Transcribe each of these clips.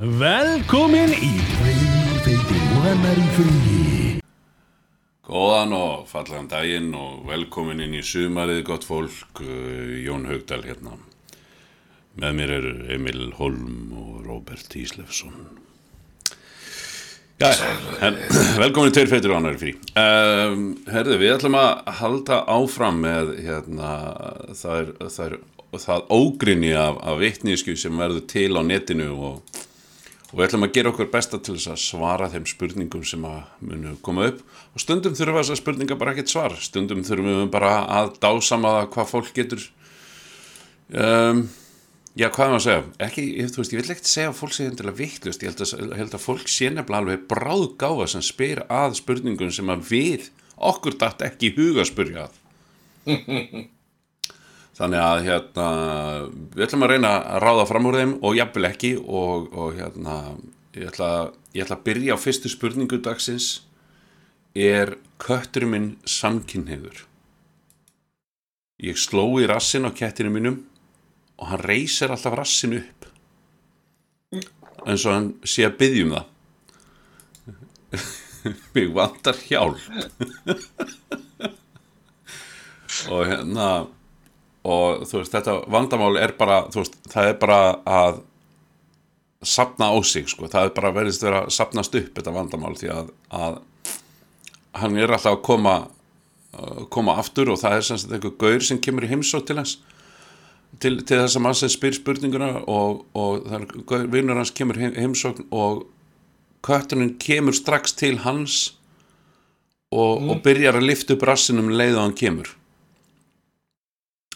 Velkomin í Freyfeiti Múhannar í fríi Góðan og fallegan daginn og velkomin inn í sumarið gott fólk, uh, Jón Haugdal hérna. Með mér eru Emil Holm og Róbert Íslefsson. Já, velkomin í Tveir feitur og annar frí. Um, herðu, við ætlum að halda áfram með hérna, það, er, það, er, það ógrinni af, af vitnísku sem verður til á netinu og og við ætlum að gera okkur besta til þess að svara þeim spurningum sem að munu koma upp. Og stundum þurfum þessar spurningar bara ekkert svar. Stundum þurfum við bara að dásama það hvað fólk getur um, já hvað er maður að segja? Ekki, ég, veist, ég vil ekkert segja að fólk sé endilega vittlust, ég held að, held að fólk sé nefnilega alveg bráðgáfa sem spyr að spurningum sem að við okkur dætt ekki huga að spyrja að Þannig að hérna, við ætlum að reyna að ráða fram úr þeim og jafnvel ekki og, og hérna, ég ætla, ég ætla að byrja á fyrstu spurningu dagsins. Er kötturinn minn samkynniður? Ég sló í rassin á kettinu mínum og hann reysir alltaf rassin upp. En svo hann sé að byggjum það. Mér vantar hjálp. og hérna og þú veist, þetta vandamál er bara, þú veist, það er bara að sapna á sig, sko, það er bara verðist vera að sapnast upp þetta vandamál því að, að hann er alltaf að koma koma aftur og það er sem sagt einhver gaur sem kemur í heimsótt til hans til, til þess að mann sem spyr spurninguna og, og vinnur hans kemur heim, heimsókn og köttuninn kemur strax til hans og, mm. og byrjar að lifta upp rassinum leið og hann kemur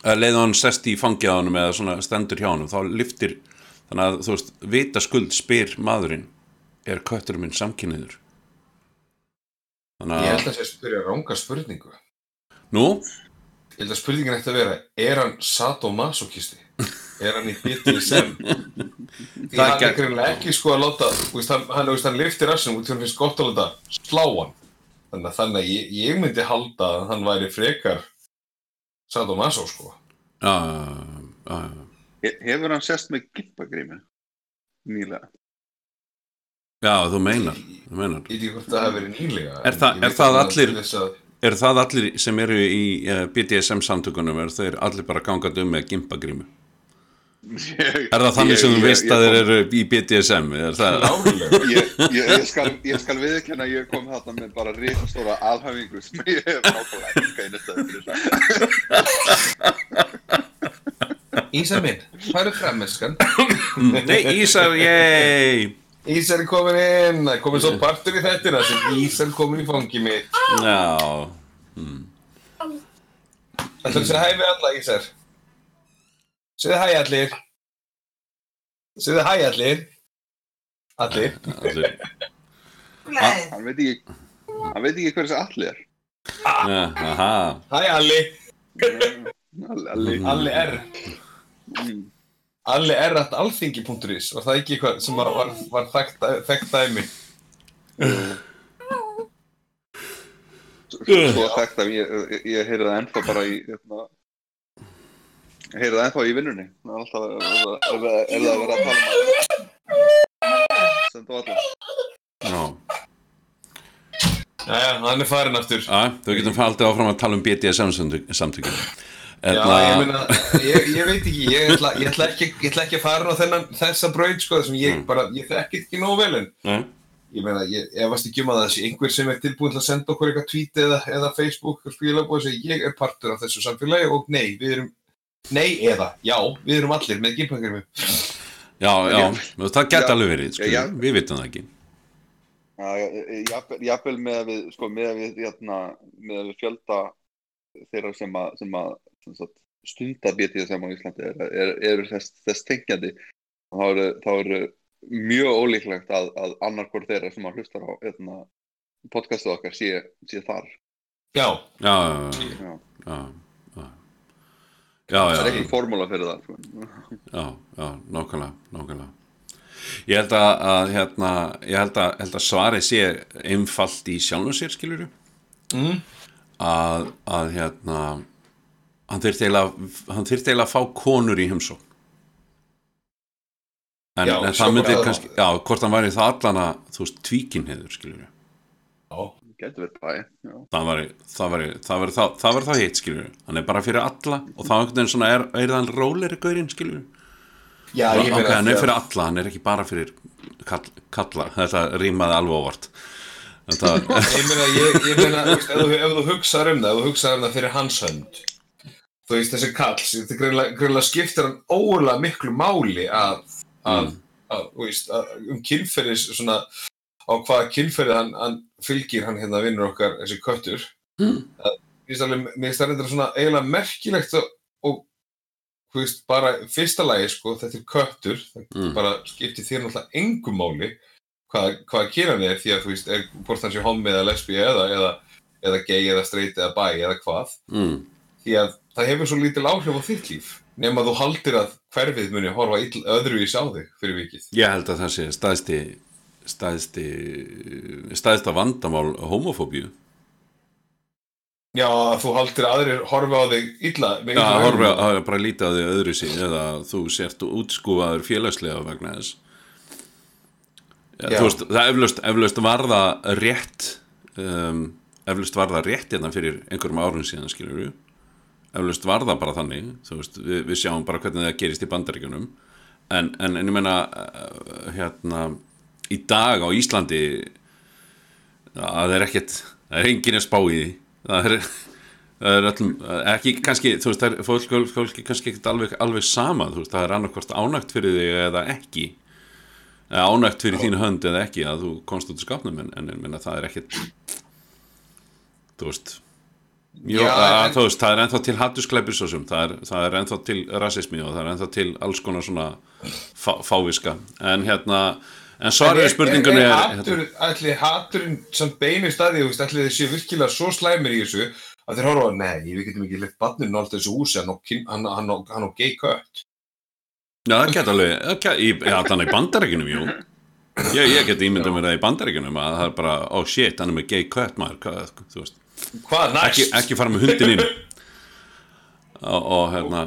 leið hann sest í fangjaðanum eða svona stendur hjá hann þá liftir, þannig að þú veist vita skuld spyr maðurinn er kötturinn minn samkynniður Ég held að það spyrja ránga spurningu Nú? Ég held að spurningin ætti að vera er hann sadomasokisti? Er hann í BDSM? Því hann er greinlega ekki sko að láta veist, hann, hann, veist, hann liftir rassin út því hann finnst gott að láta slá hann þannig að, þannig að ég, ég myndi halda að hann væri frekar Sadomaso sko Já, já, já Hefur hann sest með gippagrími nýlega? Já, þú meinar Þú meinar veit ekki hvort það hefur verið nýlega Er, þa er það allir Er það allir sem eru í uh, BDSM samtökunum er þeir allir bara gangað um með gimpagrímu? Ég, er það þannig ég, sem þú ég, veist að þeir eru í BDSM? Er það ég skal, skal viðkjanna að ég kom þarna með bara risastóra alhafingu sem ég hef einnig Ísar minn, hvað eru fremmeskan? Nei, Ísar, yey Ísar er komin inn, komin svo partur í þettina sem Ísar komin í fangi mitt Já. Það ætlum að segja hæ við alla Ísar Segðu hæ allir. Segðu hæ allir. Allir. Allir. Hann veit ekki hann veit ekki hver þessi allir er. Ah. Hæ Alli. Alli Alli. R. Mm. Alli R at alþingi.is var það ekki eitthvað sem var, var, var þekkt, þekkt dæmi? Svo þekkt ég, ég, ég heyrði það ennþá bara í hérna, heyrði það ennþá í vinnunni? Það er alltaf er, er, er það að vera að tala um sem þú allir Já. Jæja, hann er farin aftur. Já, þú getum faldið áfram að tala um BDSM samtökjum Já, ég meina, ég, ég veit ekki, ég ætla, ég ætla, ekki, ég ætla ekki að fara á þennan, þessa braut, sko, sem ég bara, ég þekki ekki nógu vel, en Nei. ég meina, ég efast ekki um að þessi einhver sem er tilbúin til að senda okkur eitthvað tweet eða, eða Facebook og spila og segja, ég er partur af þessu samfélagi og nei, við erum, nei eða, já, við erum allir með gimpangirmi. Já, já, það geta alveg verið, sko, Já, já. við vitum það ekki Jafnvel með að við, sko, með að við, hérna, með að við fjölda þeirra sem að, sem að sem sagt, stunda BDSM á Íslandi eru er, er þess, þess tengjandi þá eru, þá eru mjög ólíklegt að, að annarkor þeirra sem að hlustar á hérna, podcastu okkar sé, sé þar Já, Já, já, Já. Já, það er ekki formúla fyrir það sko. já, já, nákvæmlega, nákvæmlega. Ég held að, að hérna, ég held að, held að svarið sé einfalt í sjálfum sér, skiluru, mm. að, að hérna, hann þyrfti eiginlega, hann þyrfti eiginlega að fá konur í heimsókn. en, Já, en það sjokolaði myndi það. kannski, já, hvort hann væri það allana þú veist, tvíkinheður, skiljur við Já, Gæti verið bæ, það væri, það það hitt, skiljur við hann er bara fyrir alla og þá er, er það róleri gaurinn, skiljur við já ég ok, meina hann er að- fyrir alla, hann er ekki bara fyrir kall, kalla, þetta rýmaði alveg óvart. Þetta, Ég meina, ég, ég meina, ef, þú, ef þú hugsaður um það, ef þú hugsaður um það fyrir hans hönd, þú veist, þessi kall, þetta greinlega, greinlega skiptir hann óurlega miklu máli að, að, að, þú veist, að, um kynferðis, svona, á hvaða kynferði hann, hann fylgir hann hérna vinnur okkar, þessi köttur. Að, Mér finnst alveg, mér finnst það reyndar svona eiginlega merkilegt og, og, veist, bara fyrsta lagi, sko, þetta er köttur, það Mm. bara skiptir þér náttúrulega engum máli hvað, hvað kynan er því að þú veist, er hvort hann sé homi eða lesbi eða, eða, eða gay eða straight eða bi eða hvað mm, því að það hefur svo lítil áhrif á þitt líf nema þú haldir að hverfið muni horfa ill, öðruvís á þig fyrir vikið ég held að það sé staðsti staðsti staðsta vandamál homofóbíu Já, að þú haldir að aðrir horfa á þig illa Já, augum. horfa að bara líta á því öðru sín eða þú sért útskúfaður félagslega vegna þess ja, Já. Þú veist, það eflaust, eflaust var það rétt um, eflaust var það rétt hérna fyrir einhverjum árum síðan skilur við eflaust var það bara þannig veist, við, við sjáum bara hvernig það gerist í bandaríkjunum en, en, en ég meina uh, hérna í dag á Íslandi það er ekkert það er enginn að spá í því. Það er, það er öllum, ekki kannski, þú veist, það er fólk, fólk er kannski ekkert alveg, alveg sama, þú veist, það er annarkvort ánægt fyrir þig eða ekki. Eða ánægt fyrir þínu hönd eða ekki að þú komst út í skapnum en, en, en það er ekkert þú veist Jó, Já, að, en- veist, það er ennþá til hattuskleipir svo sem, það er, það er ennþá til rasismi og það er ennþá til alls konar svona fá, fáviska. En hérna, en svarið spurningunni er, er, er, er Ætli haturinn sem beinir staði, þú veist, ætli þeir séu virkilega svo slæmir í þessu að þeir horfa nei, við getum ekki leitt barninu alltaf þessu húsi, hann á, hann, hann, hann gay kött. Já, það geta alveg, í, já, þannig í bandarækjunum, jú. Ég, ég get ímyndað mér það í bandarækjunum að það er bara, oh shit, hann er með gay cut maður, hvað, þú veist, Hvað næst? ekki, ekki fara með hundin inn. Og, og hérna,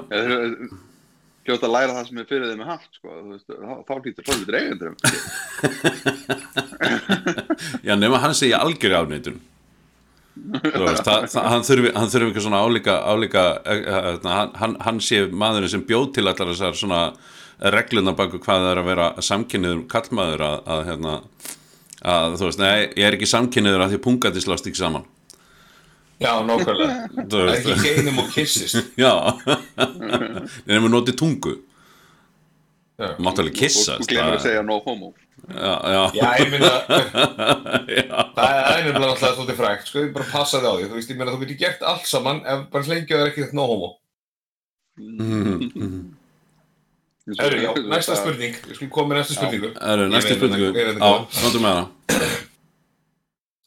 Hljóta að læra það sem er fyrir þeim með haft, sko. Veist, þá- hlýtur fólkið eigendur. já, nema hann segja algjör það, hann þurfi, ekki svona álíka, álíka, eh, eh, hérna, hann, hann, hann sé maðurinn sem bjóð til allar þessar svona regluna baku hvað það er að vera samkynniður kallmaður að, að, hérna, að, þú veist, nei, ég er ekki samkynniður að því pungandi slást ekki saman. Já, nákvæmlega. Þú Það veist, ekki geinum og kissist. Já Nefnum við notið tungu Já, Máttu alveg kissa Og, og glemur að segja no homo. Já, já, Já, ég meina, já. það er nefnilega náttúrulega svolítið frækt, sko, ég bara passa þig á því, þú veist, ég meina, þú getur gert allt saman ef bara hlengið er ekki þetta no homo. Mhm. Herru, já, næsta spurning, ég skulle koma með næsta spurningu. Ég veit spurningu Já, notum með hana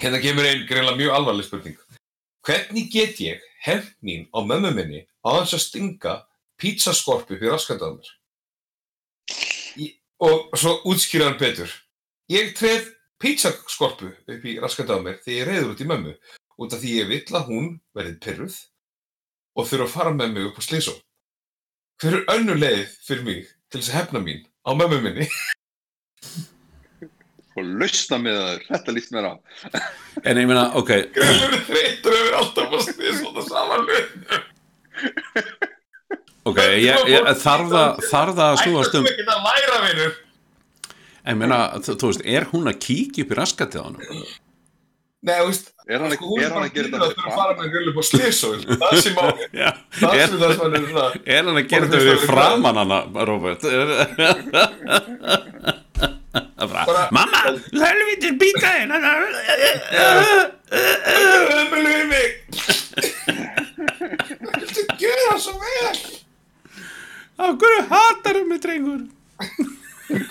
Hérna kemur einn greinlega mjög alvarleg spurning. Hvernig get ég hemmt mín á mömmu minni á þess að stinga pizzaskorpu fyrir raskandað mér? Og svo útskýra hann betur. Ég treð pizzaskorpu upp í raskandað mér þegar ég reyður út í mömmu út af því ég vill að hún verið pyrruð og þurfa að fara með mig upp á slísó. Hver er önnu leið fyrir mig til þess að hefna mín á mömmu minni? Og lausna með það, þetta líst mér á. En ég meina, ok Greinlega þreytur yfir alltaf að slísó það saman. Ok, ég, ég, þarf það þarf það að snúast um ekki? En ég meina, þú, veist, er hún að kíkja upp í raskatið á hann? Nei, þú veist, Er hann, sko, hann bara að gera dýrað þetta fyrir að fara með grill upp á slísó Það sem á, Já, það er, sem það sem hann er svona er hann að gera þetta fyrir við svo- framan hana, Robert? Það mamma, helvítir býta hérna Ömulegu mig Viltu gera svo vel? Á hverju hatar um mig, drengur?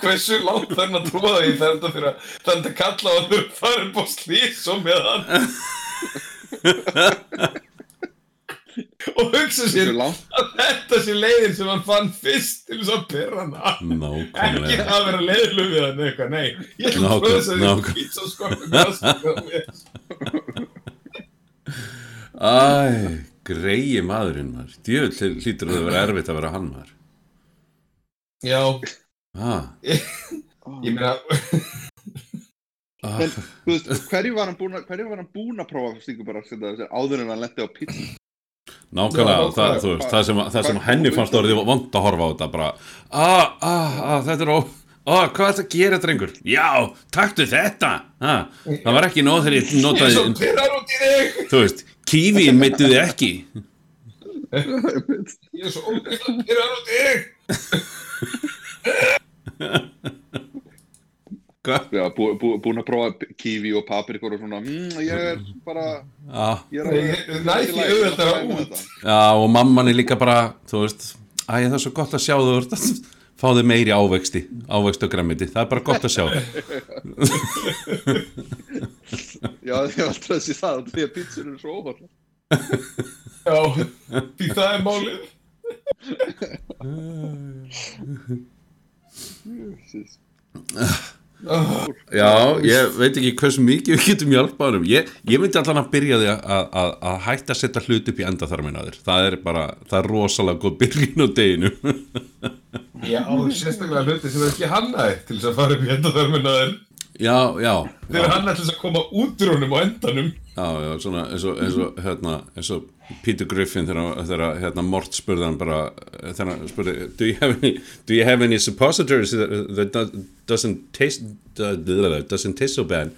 Hversu langt þarf hann að trúa því það er þetta fyrir að það þetta að kalla á að þau fara upp á slísó með hann og hugsa sér að þetta sé leiðin sem hann fann fyrst til þess að pyrra hana. Ekki það að vera leiðlu við hann eitthvað, nei. Ég ætla að prófa þess að þessi pizzaskoppu með Æ, greiði maðurinn maður. Djöfull hlýtur það að vera erfitt að vera hann maður. Já, ah, Ég meina, ah, hverju var hann búin að, hann að prófa stingu bara þessi, áður en hann lendi á pizza? Nákvæmlega, Já, það, veist, það sem, það sem henni fannst orðið vond að horfa á þetta bara, ah, ah, þetta er ó ah, hvað er þetta að gera, drengur? Já, taktu þetta. Ah, það var ekki nóð þegar ég ég er svo notaði pyrrar út í þig? Þú veist, kífin meittu þið ekki. Ég er svo pyrrar út í þig hvað? Já, bú, bú, búin að prófa kífi og paprikur og svona, mm, ég er bara, Ah, ég er Nei, ég- næ því auðveldara út. já, og mamman er líka bara, þú veist æ, það er svo gott að sjá þú veist, fá þið meiri ávexti, ávexti og grammiti það er bara gott að sjá. Já, ég var alltaf að sé það, því að pizzur eru svo óhald. Já, því það er málið. Ah, Já, ég veit ekki hversu mikið við getum hjálpað um ég, ég myndi allan að byrja því að, að, að hætta að setja hlut upp í endaþarmin að þér. Það er bara, það er rosalega góð byrjun á deginu Já, sérstaklega hluti sem er ekki hannaði til þess að fara upp í endaþörmunaður Já, já. Hannaði til þess að koma út úr honum á endanum. Já, já, svona eins og, eins og, hérna, eins og Peter Griffin þegar, þegar hérna, Mort spurði hann bara þegar hann spurði do you have any, do you have any suppositories that, that do- doesn't taste uh, doesn't taste so bad?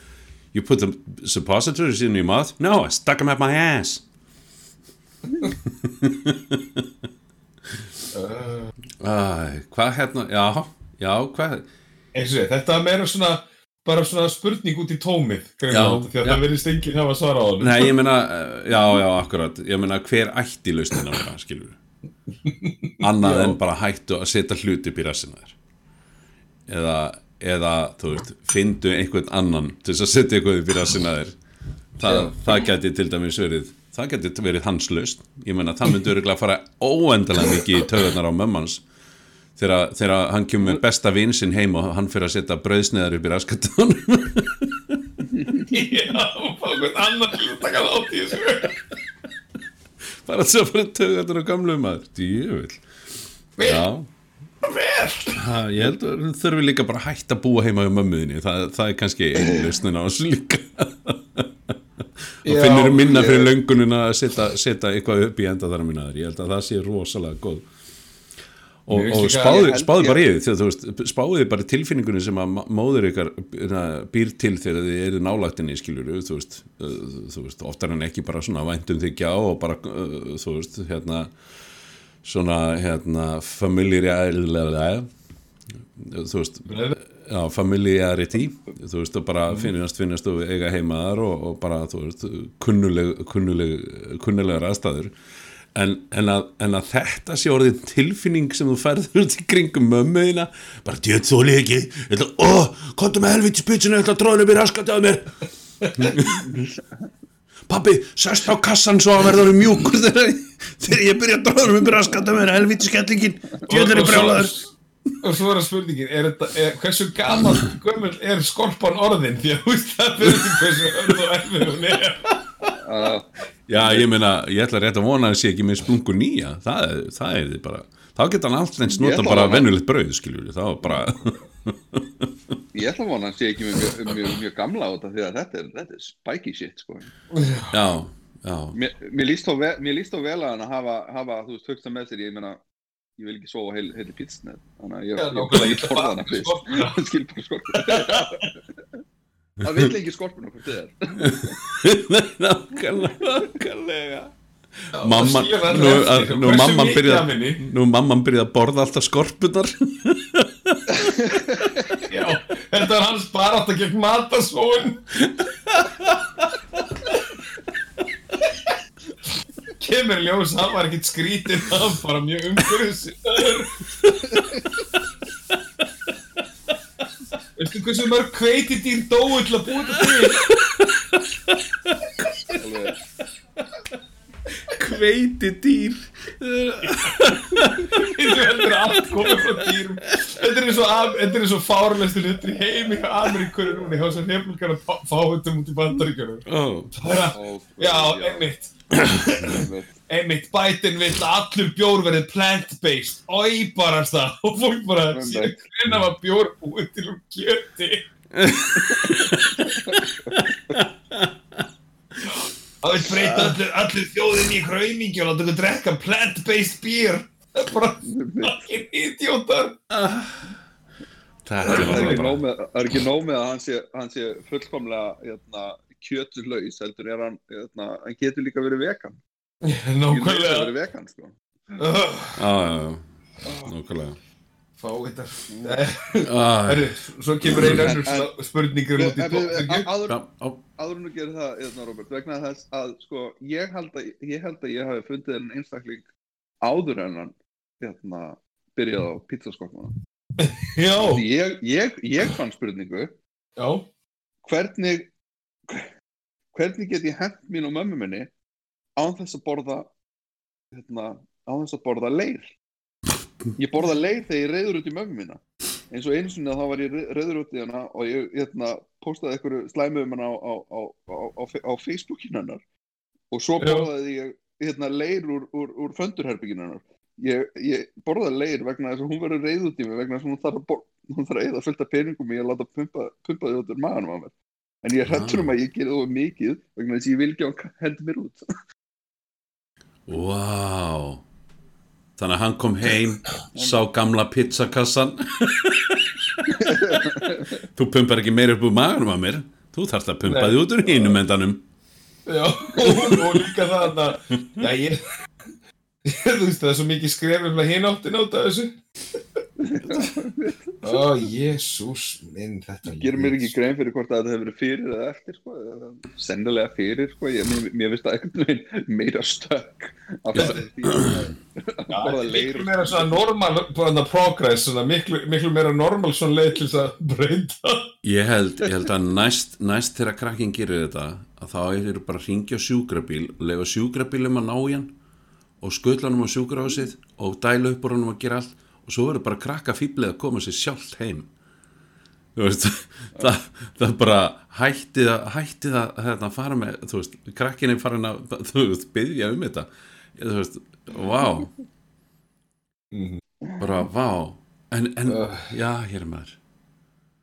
You put the suppositories in your mouth? No, I stuck them up my ass. Æ, hvað hérna, já, já, hvað? Eins og þetta er meira svona bara svona spurning út í tómið Já, því að já. það verðist enginn hafa svara á honum. Nei, ég meina, eh, já, já, akkurat. Ég meina, hver ætti lausnin að vera, skilur Annað Já. en bara hættu að setja hluti upp í rassina þér. Eða, eða, þú veist Findu einhvern annan til þess að setja eitthvað upp í rassina þér. Það, það geti til dæmis verið Það geti verið hans lausn. Ég meina, það myndi örgulega fara óendalega mikið í töðunar á mömmans Þegar, þegar hann kemur með besta vin sinn heim og hann fyrir að setja brauðsneðar upp í raskatunum Já, hvern annan til að taka þátt í þessu. Bara þess að fara töðunar á gamlu maður. Djöfull. Já. Ha, ég held að þú þurfi líka bara að hætta að búa heima hjá mömmuðinni, það, það er kannski einu lausnin á þessu líka. Og finnur minna fyrir löngunin að setja, setja eitthvað upp í enda þar minnaður, ég held að það sé rosalega góð og, og spáði, spáði bara í því spáði bara tilfinningunni sem að móðir ykkar na, býr til þegar þið eru nálægtinni skilur þú veist, þú veist oftar en ekki bara svona væntum þykja og bara, þú veist, hérna svona, hérna familiarilega þú veist já, familiarity þú veist, og bara finnast, finnast og eiga heimaðar og, og bara, þú veist kunnuleg, kunnuleg, kunnulegar aðstæður en, en, að, en að þetta sé orðið tilfinning sem þú færður út í kringum mömmuðina bara djöð ætla, ó, komdu með helviti spitsinu ég ætla að tróða upp í raskat af mér Pappi, sest á kassan svo að verða orðið mjúkur þegar, ég byrja að tróða upp í raskat af mér helviti skellingin djöð er Og- og svo- brjálaður Og svo er það spurningin, er þetta, er, hversu gaman gömul er skorpan orðin? Því að þú veist það fyrir því hversu hörð og erfið hún er. Já, ég meina, ég ætla rétt að vona að það sé ekki með splungu nýja, það það er þið bara þá geta hann alltaf eins nota bara venjulegt brauð, skiljur þá bara, ég ætla að vona að hann sé ekki mjög, mjög, mjög, mjög gamla á þetta því að þetta er, þetta er spiky shit sko. já, já. Mér, mér líst þó vel, mér líst þó vel að hann að hafa, hafa þú veist, högsta með sér, ég meina ég vil ekki sofa heil, heil í pítsnið þannig að ég, ég, ég, ég fyrst. bara að skil bara skorpuna það vil ekki skorpuna hvort þið er nákvæmlega, nákvæmlega Já, Mamma, það skilur allir nú, að, sko, nú mamman henni? nú mamman byrjað að borða alltaf skorpunar Já, þetta er hans barátt að gegn matasóun. Kemur ljós, hann var ekkert skrítinn, hann var bara mjög umhverfis. Veistu hversu mörg kveiti dýr dóu til að búa þetta alveg. Hveiti dýr Heldur að allt komið frá dýrum. Þetta er þetta er þetta er svo fárlestu hlutur í heimi hjá Ameríkurinn núna hjá þessar hefnulgar að fá þetta. Það er að, já, einmitt, einmitt. Biden vill að allur bjór verið plant-based. Ói barast það. Og fólk bara, síðan hvernig var bjór búið til úr kjöti. Það vil breyta allir, allir þjóðin í hraumingju og láta okkur drekka plant-based beer. Það er bara fucking idiotar. Er Það er ekki nóg með, það er að hann sé, hann sé fullkomlega hérna, kjötulaus, heldur er hann, hérna, hann getur líka verið vegan. Hann getur Nákvæmlega. verið vegan, sko. Já, já, já, nákvæmlega Fá þetta. Ah, Herru, svo kemur einu En- önnur spurningur En út í við- þú gerir það, hérna, Robert, vegna þess að sko, ég held að ég, held að ég hafi fundið en einstakling áður en hann hérna, byrjaði á pizzaskoknuna. Já, Ég, ég, ég fann spurningu, já. hvernig hvernig get ég hent mín og mömmu minni án þess að borða hérna, án þess að borða leir ég borða leir þegar ég reyður út í mömmu mína eins og einu sinni þá var ég reyður út í hana og ég hérna, postaði einhverju slæmu um hana á, á, á, á, Facebookinu hennar. Og svo borðaði ég hérna, leir úr, úr, úr föndurherbygginu hennar. Ég, ég borðaði leir vegna þess að hún verður reyð út í mig vegna þess að hún þarf að, þarf að eða fullt af peningum í að láta pumpa, pumpa því út úr maðanum á mér. En ég er hrættur um að ég gerði það mikið vegna þess að ég vil ekki að hendi mér út. Vá Þannig að hann kom heim Sá gamla pizzakassan. Þú pumpar ekki meira upp úr maganum að mér. Þú þarft að pumpa því út úr hinum endanum. Já, og, líka það að, já, ég, þú veist, það er svo mikið skrefum að hinn áttin átta þessu. Ó, jésús minn, þetta gerir mér ekki grein fyrir hvort að þetta hefur verið fyrir eða eftir sko. eða sennilega fyrir sko. ég, mér, mér finnst það einhvern veginn meira stökk að fara því er miklu meira svona normal, bara progress, svona miklu, miklu meira normal svona leið til þess að breyta. Ég held, ég held að næst, næst þegar krakkin gerir þetta að þá eru bara að ringja á sjúkrabíl lega sjúkrabílum að ná í hann og skutla hann á sjúkrahúsið og dæla upp úr hann að gera allt og svo verður bara krakka fýblið að koma sér sjálft heim. Veist það, það bara hætti það hætti það hérna, að fara með þú veist, krakkin er farin að þú veist, byggja um þetta. Þú veist, vá. Bara vá. En, en já, hér er maður.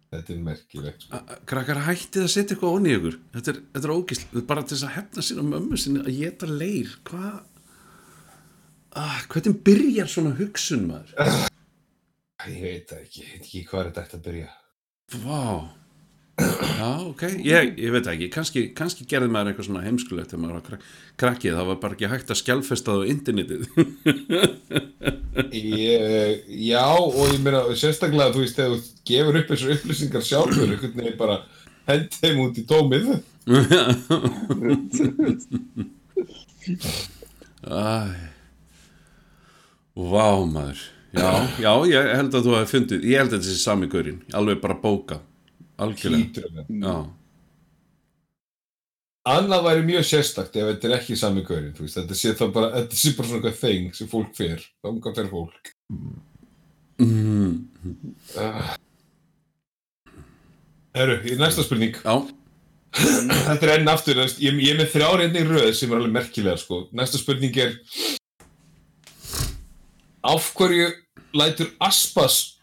Þetta er merkilegt. sko. Krakkar hættið að setja eitthvað onni ykkur. Þetta er, er ógísl, bara til þess að hefna sín á mömmu sinni að geta leir. Hvað ah, hvernig byrjar svona hugsun maður Ég veit ekki, ég veit ekki hvað er þetta að byrja. vá já, ok, ég, ég veit ekki kannski, kannski gerði maður eitthvað svona heimskulegt þegar maður var krak krakkið, það var bara ekki hægt að skjálfesta það á internetið Ég, já, og ég meina, sérstaklega, þú veist, þegar þú gefur upp þessar upplýsingar sjálfur, einhvern veginn bara hend þeim út í tómið. Æ. Vá maður Já, já, ég held að þú hefði fundið Ég held að þetta sé sami gaurinn Alveg bara bóka Algjörlega Annað væri mjög sérstakt ef þetta er ekki sami gaurinn, þú veist, þetta sé þá bara, þetta sé bara svona þeng sem fólk fer, þangað fer fólk. mm, Uh. Herru, í næsta spurning. já. Þetta er enn aftur, ég, ég er með þrjár einnig röð sem er alveg merkilega, sko. Næsta spurning er, af hverju lætur Aspas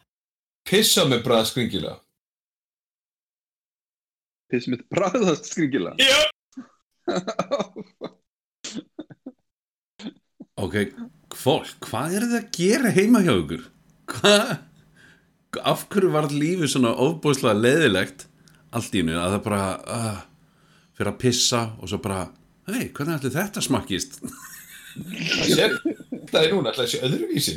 pissa með bræða skringilega? Piss mitt bræðast skringilega Já! Ok, fólk, hvað er það að gera heima hjá ykkur? Hvað? Af hverju var lífið svona ofbúðslega leiðilegt allt í einu að það bara uh, fyrir að pissa og svo bara hei, hvernig ætli þetta smakkist? Það sé, þetta er núna, ætlaði að sé öðruvísi.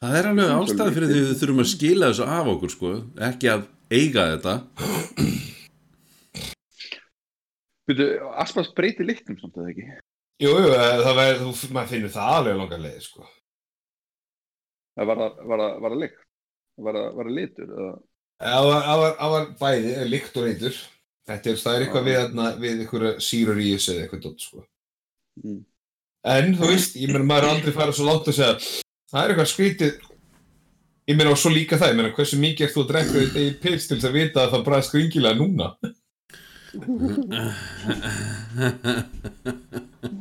Það er alveg ástæði fyrir því við þurfum að skila þessu af okkur sko, ekki að eiga þetta Byrju, Aspas breyti litnum samt eða ekki Jú, jú, eh, það væri, þú, maður finnur það alveg langar leið, sko. Það var það, var það, var það lykt Var það, var það litur eða? Það var, það var, það var bæði, eh, líkt og reytur. Þetta er, það er eitthvað við, þarna, við eitthvað sírur í þessu eða eitthvað dótt, sko. Mm. En, þú veist, ég meina, maður er aldrei farið svo langt að segja Það er eitthvað skrítið. Ég meina, og svo líka það, ég meina, hversu mikið ert þú að drekka þetta í pils til þess að vita að það bræði skringilega núna?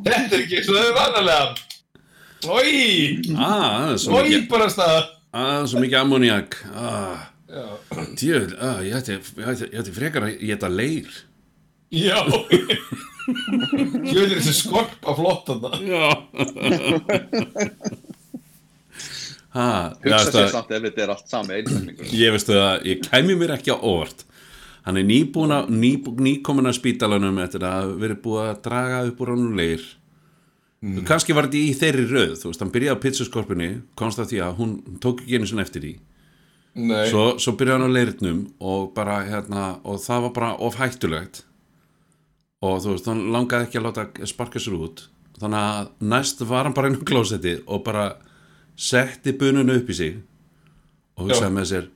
Þetta er ekki eins og það er vanalega. Ói, ah, það er svo mikið, bara staða ah, svo mikið ammoniak ah, Já, djöð, ah, ég ætti, frekar að ég ætti leir. Já. Ég veit þessi skorp að flotta það. Já. Hugsa sér það, samt ef þetta er allt sami ég veistu það, ég kæmi mér ekki á óvart. Hann er nýbúin að nýbú, nýkomin að spítalanum eftir að verið búið að draga upp úr hann leir. Mm. kannski var þetta í þeirri röð þú veist, hann byrjaði á pizzaskorpunni komst að því að hún tók ekki einu svona eftir því svo, svo byrjaði hann á leirnum og bara hérna og það var bara of hættulegt. Og þú veist, hann langaði ekki að láta sparka sér út. Þannig að næst var hann bara inn á klósetti og bara setti bununu upp í sig og hugsaði með sér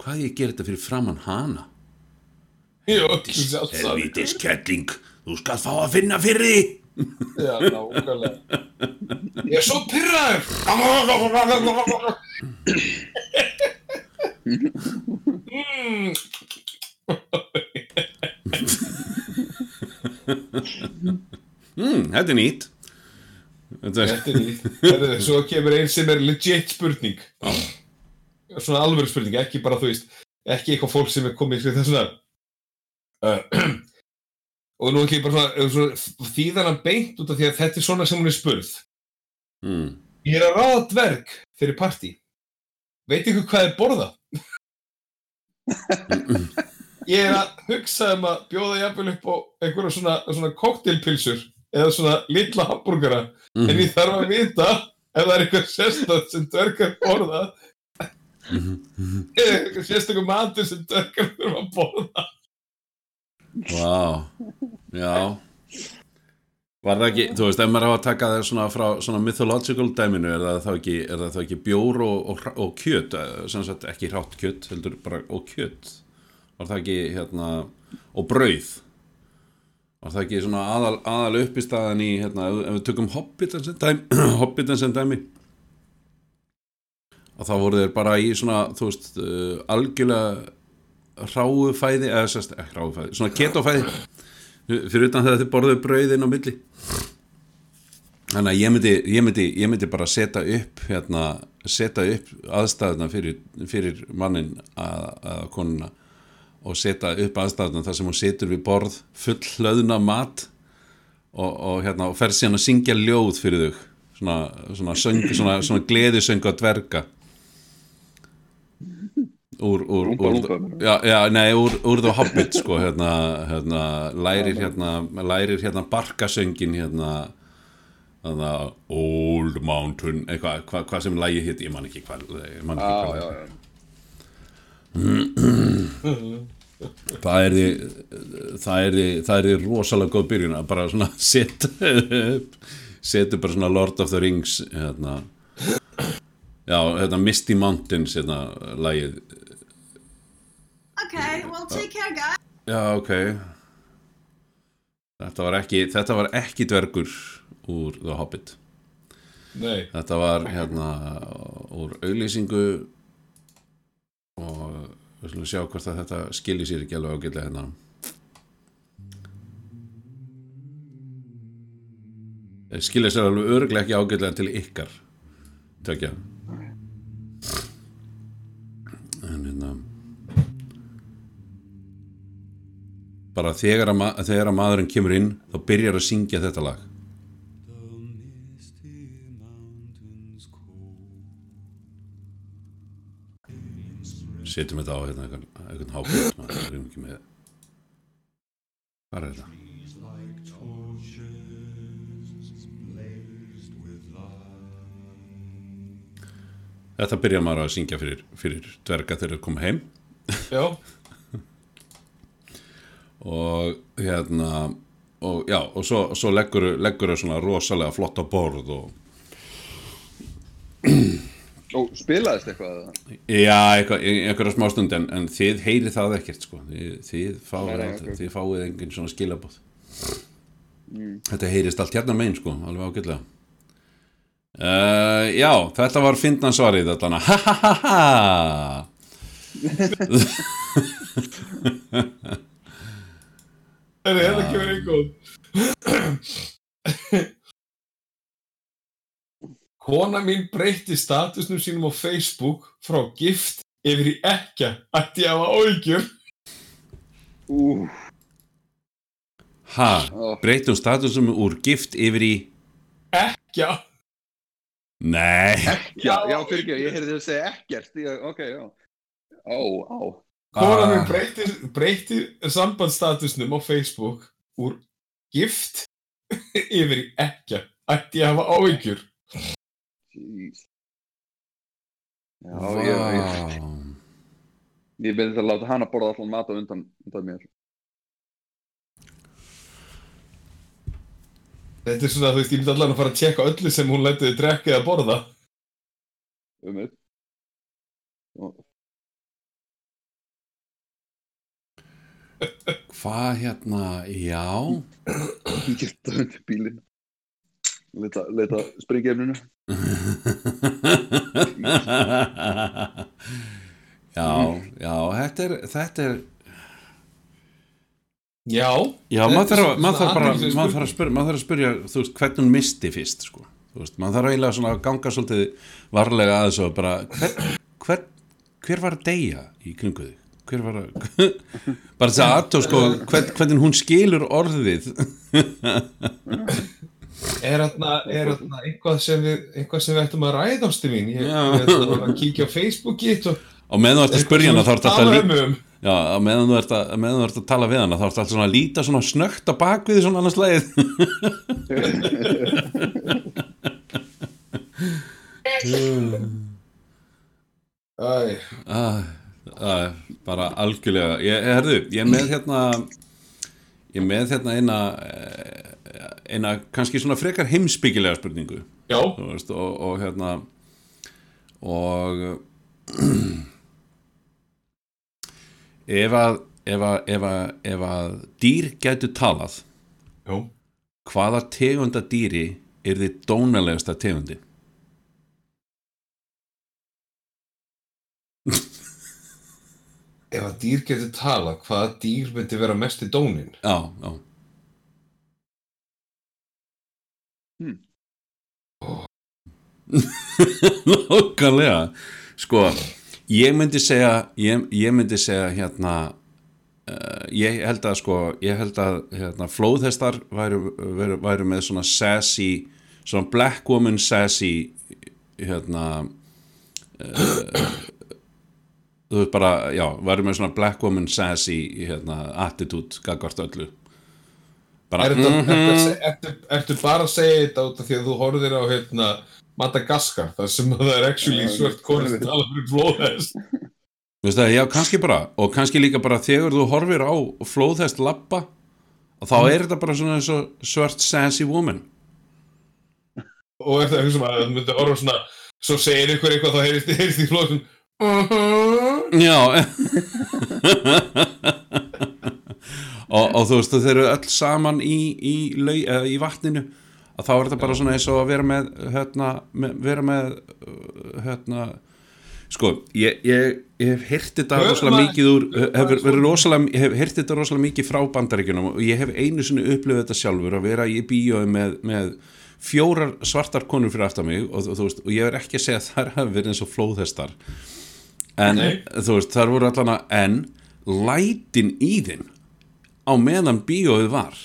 hvað ég ger þetta fyrir framann hana? Helvítis kettling þú skal fá að finna fyrir því. Já, nákvæmlega. Ég er svo pyrraður Mm. mm, þetta er nýtt. Þetta er, Þetta er nýtt. Herðu, Svo kemur einn sem er legit spurning. Svona alvöru spurning Ekki bara þú veist Ekki eitthvað fólk sem er komið Það er svona uh, Og nú ekki bara svona, svona Þýðan hann beint út af því að þetta er svona sem hún er spurð. Mm, Ég er að ráða dverg fyrir partí Veit ykkur hvað er borða? Ég er að hugsa um að bjóða jafnvel upp á einhverja svona, svona koktelpilsur eða svona litla hambúrgara en ég þarf að vita ef það er eitthvað sérstætt sem dvergar borða. Eða eitthvað sérstættum matur sem dvergar þurfa að borða. Vá, já Var það ekki, þú veist, ef maður á að taka það svona frá svona mythological dæminu er það þá ekki, ekki bjór og, og, og kjöt, eh, sem sagt ekki hrátt kjöt, heldur bara og kjöt? Var það ekki, hérna og brauð? Var það ekki svona aðal, aðal upp í staðan í, hérna, ef, við tökum Hobbitan sem dæmi, Hobbitan sem dæmi? Og þá voru þeir bara í svona, þú veist, uh, algjörlega hráu fæði eða sérst, ekki hráu fæði, svona ketofæði fyrir utan þegar þið borðuðu brauðin á milli. Þannig að ég myndi, ég myndi, ég myndi bara setja upp hérna, setja upp aðstæðuna fyrir, fyrir mannin að, að konuna og setja upp aðstæðuna þar sem hún situr við borð full hlöðna mat og, og hérna og fer síðan að syngja ljóð fyrir þau. Svona, svona, svona, svona gleðisöng á dverga úr, úr, Rúmpa, úr, rúmpa. já, já, nei, úr, The Hobbit sko, hérna, hérna, lærir hérna, lærir hérna barkasöngin hérna hérna, Old Mountain eitthvað hva, hva sem lægi hitt, ég man ekki hvað hvað já. það er það er það er rosalega góð byrjun að bara svona setja setja bara svona Lord of the Rings hérna já, hérna Misty Mountains hérna lægið Okay, well, take care, guys. Já, ok. Þetta var ekki þetta var ekki dvergur úr The Hobbit. Nei, Þetta var hérna úr auglýsingu og við slum sjá hvort að þetta skilji sér ekki alveg ágætlega hérna. Skilja sér alveg örglega ekki ágætlega til ykkar tökja bara þegar að, þegar að maðurinn kemur inn þá byrjar að syngja þetta lag. Setjum þetta á hérna einhvern, hákvæmt maður erum ekki með hvað er þetta? Þetta byrjar maður að syngja fyrir, fyrir dverga þegar þeir koma heim. Já, og hérna og já, og svo, svo leggur þau svona rosalega flotta borð og Og spilaðist eitthvað já, eitthvað, einhverja smá stund en, en þið heyri það ekkert sko. Þið, þið, fáið, Nei, nei, aldrei- ok. þið fáið engin svona skilabóð þetta heyrist allt hérna megin sko alveg ágætlega. Uh, já, þetta var fyndnan svarið þetta ha ha ha ha En þetta kemur einhvern Kona mín breytti statusnum sínum á Facebook frá gift yfir í ekja ætti ég að hafa áhyggjur? Ú, Ha, Ó. breytum statusum úr gift yfir í ekja Nei. Já, já, fyrir ekki, ég heyrði þið að segja ekkert Ok, já. Ó, á Kona Ah. mín breytti, breytti sambandstatusnum á Facebook úr gift yfir í ekja ætti ég að hafa áhyggjur? Jeez. Já, ég, ég, Vá. ég byrði það að láta hana borða allan mat á undan, undan mér. Þetta er svona, þú veist, ég myndi allan að fara að tjekka öllu sem hún lætiði drekka eða borða. Um mig Hvað hérna, já. Ég geta undir bílinn. Leita, leita springjefninu Já, já, þetta er, þetta er Já. Já, maður þarf, bara maður þarf að spyrja, maður þarf að spyrja þú veist, hvernig hún misti fyrst sko. Þú veist, maður þarf eiginlega svona að ganga svolítið varlega að þessu og bara hver, hver, hver var að deyja í kringu þig? Hver var að bara þess að aðtó sko hvern, hvernig hún skilur orðið. Er þarna, eitthvað sem við, eitthvað sem við ættum að ræða ástu mín? Ég, ætla að kíkja á Facebookið og... meðan þú ert að spyrja hana þá ert að um. Já, meðan þú ert að, meðan þú ert að tala við hana þá ert alltaf svona að líta svona snögt á bakvið svona annars leið Æ, ah, ah, bara algjörlega ég, herðu, ég er með hérna ég er með hérna eina eh, eina kannski svona frekar heimsbyggilega spurningu. Veist, og, og hérna og ef að ef að, ef að, ef að dýr gætu talað já. hvaða tegunda dýri er þið dónalegasta tegundi Ef að dýr getur tala, hvaða dýr myndi vera mest í dónin? já, já Nákvæmlega. Sko, ég myndi segja ég, ég myndi segja hérna uh, ég held að sko ég held að hérna, flóðhestar væru, væru, væru með svona sassy svona black woman sassy hérna uh, þú veist bara, já, væru með svona black woman sassy hérna, attitude gagvart öllu bara, Er þetta, mhm. ertu, að seg- ertu, ertu bara að segja þetta út af því að þú horfðir á hérna, Madagaskar, þar sem það er actually Já, svört konur sem tala fyrir flóðhest. Veistu það, já, kannski bara og kannski líka bara þegar þú horfir á flóðhest lappa og þá er þetta bara svona eins og svört sassy woman Og er það eitthvað sem að það myndi horfa svona, svo segir ykkur eitthvað, þá heyrist, heyrist í flóðhest uh Já. Og, og þú veist þeir eru öll saman í, í, lau, eða, í vatninu. Að þá er þetta bara svona eins og að vera með hérna, með, vera með uh, hérna sko, ég, ég, ég hef heyrt þetta rosalega að- mikið úr hef, verið rosalega, ég hef heyrt þetta rosalega mikið frá bandaríkjunum og ég hef einu sinni upplifið þetta sjálfur að vera í bíói með, með fjórar svartar konur fyrir aftan mig og, þú veist, og ég er ekki að segja að þær hafi verið eins og flóðhestar en Nei. þú veist, þar voru allan að en lætin í þinn á meðan bíóið var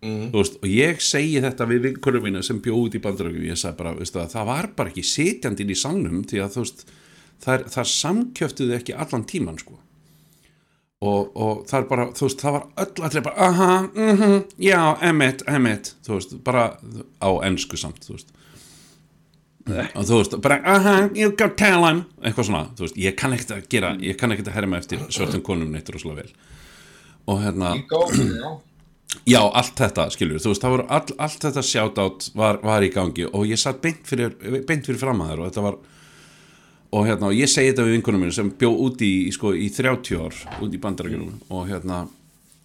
Mm. veist, og ég segi þetta við vinkurum mínu sem bjóð í bandarækjum ég sagði bara, veistu, að það var bara ekki sitjandi inn í salnum því að þú veist þar, þar samkjöftuðu ekki allan tíman sko og, og það er bara, þú veist, það var öll allir bara, aha, mhm, já, emitt, emitt, þú veist, bara á ensku samt, þú veist og þú veist, bara, aha, you go tell him eitthvað svona, þú veist, ég kann ekkert að gera ég kann ekkert að herma eftir svörtum konum neitt rosalega vel. Og hérna já. Já, allt þetta, skilur, þú veist, það voru all, allt þetta shoutout var, var í gangi og ég satt beint fyrir, beint fyrir fram að þér og þetta var og hérna, og ég segi þetta við vinkunum minn sem bjó úti í, sko, í 30 ár út í bandarækjunum og hérna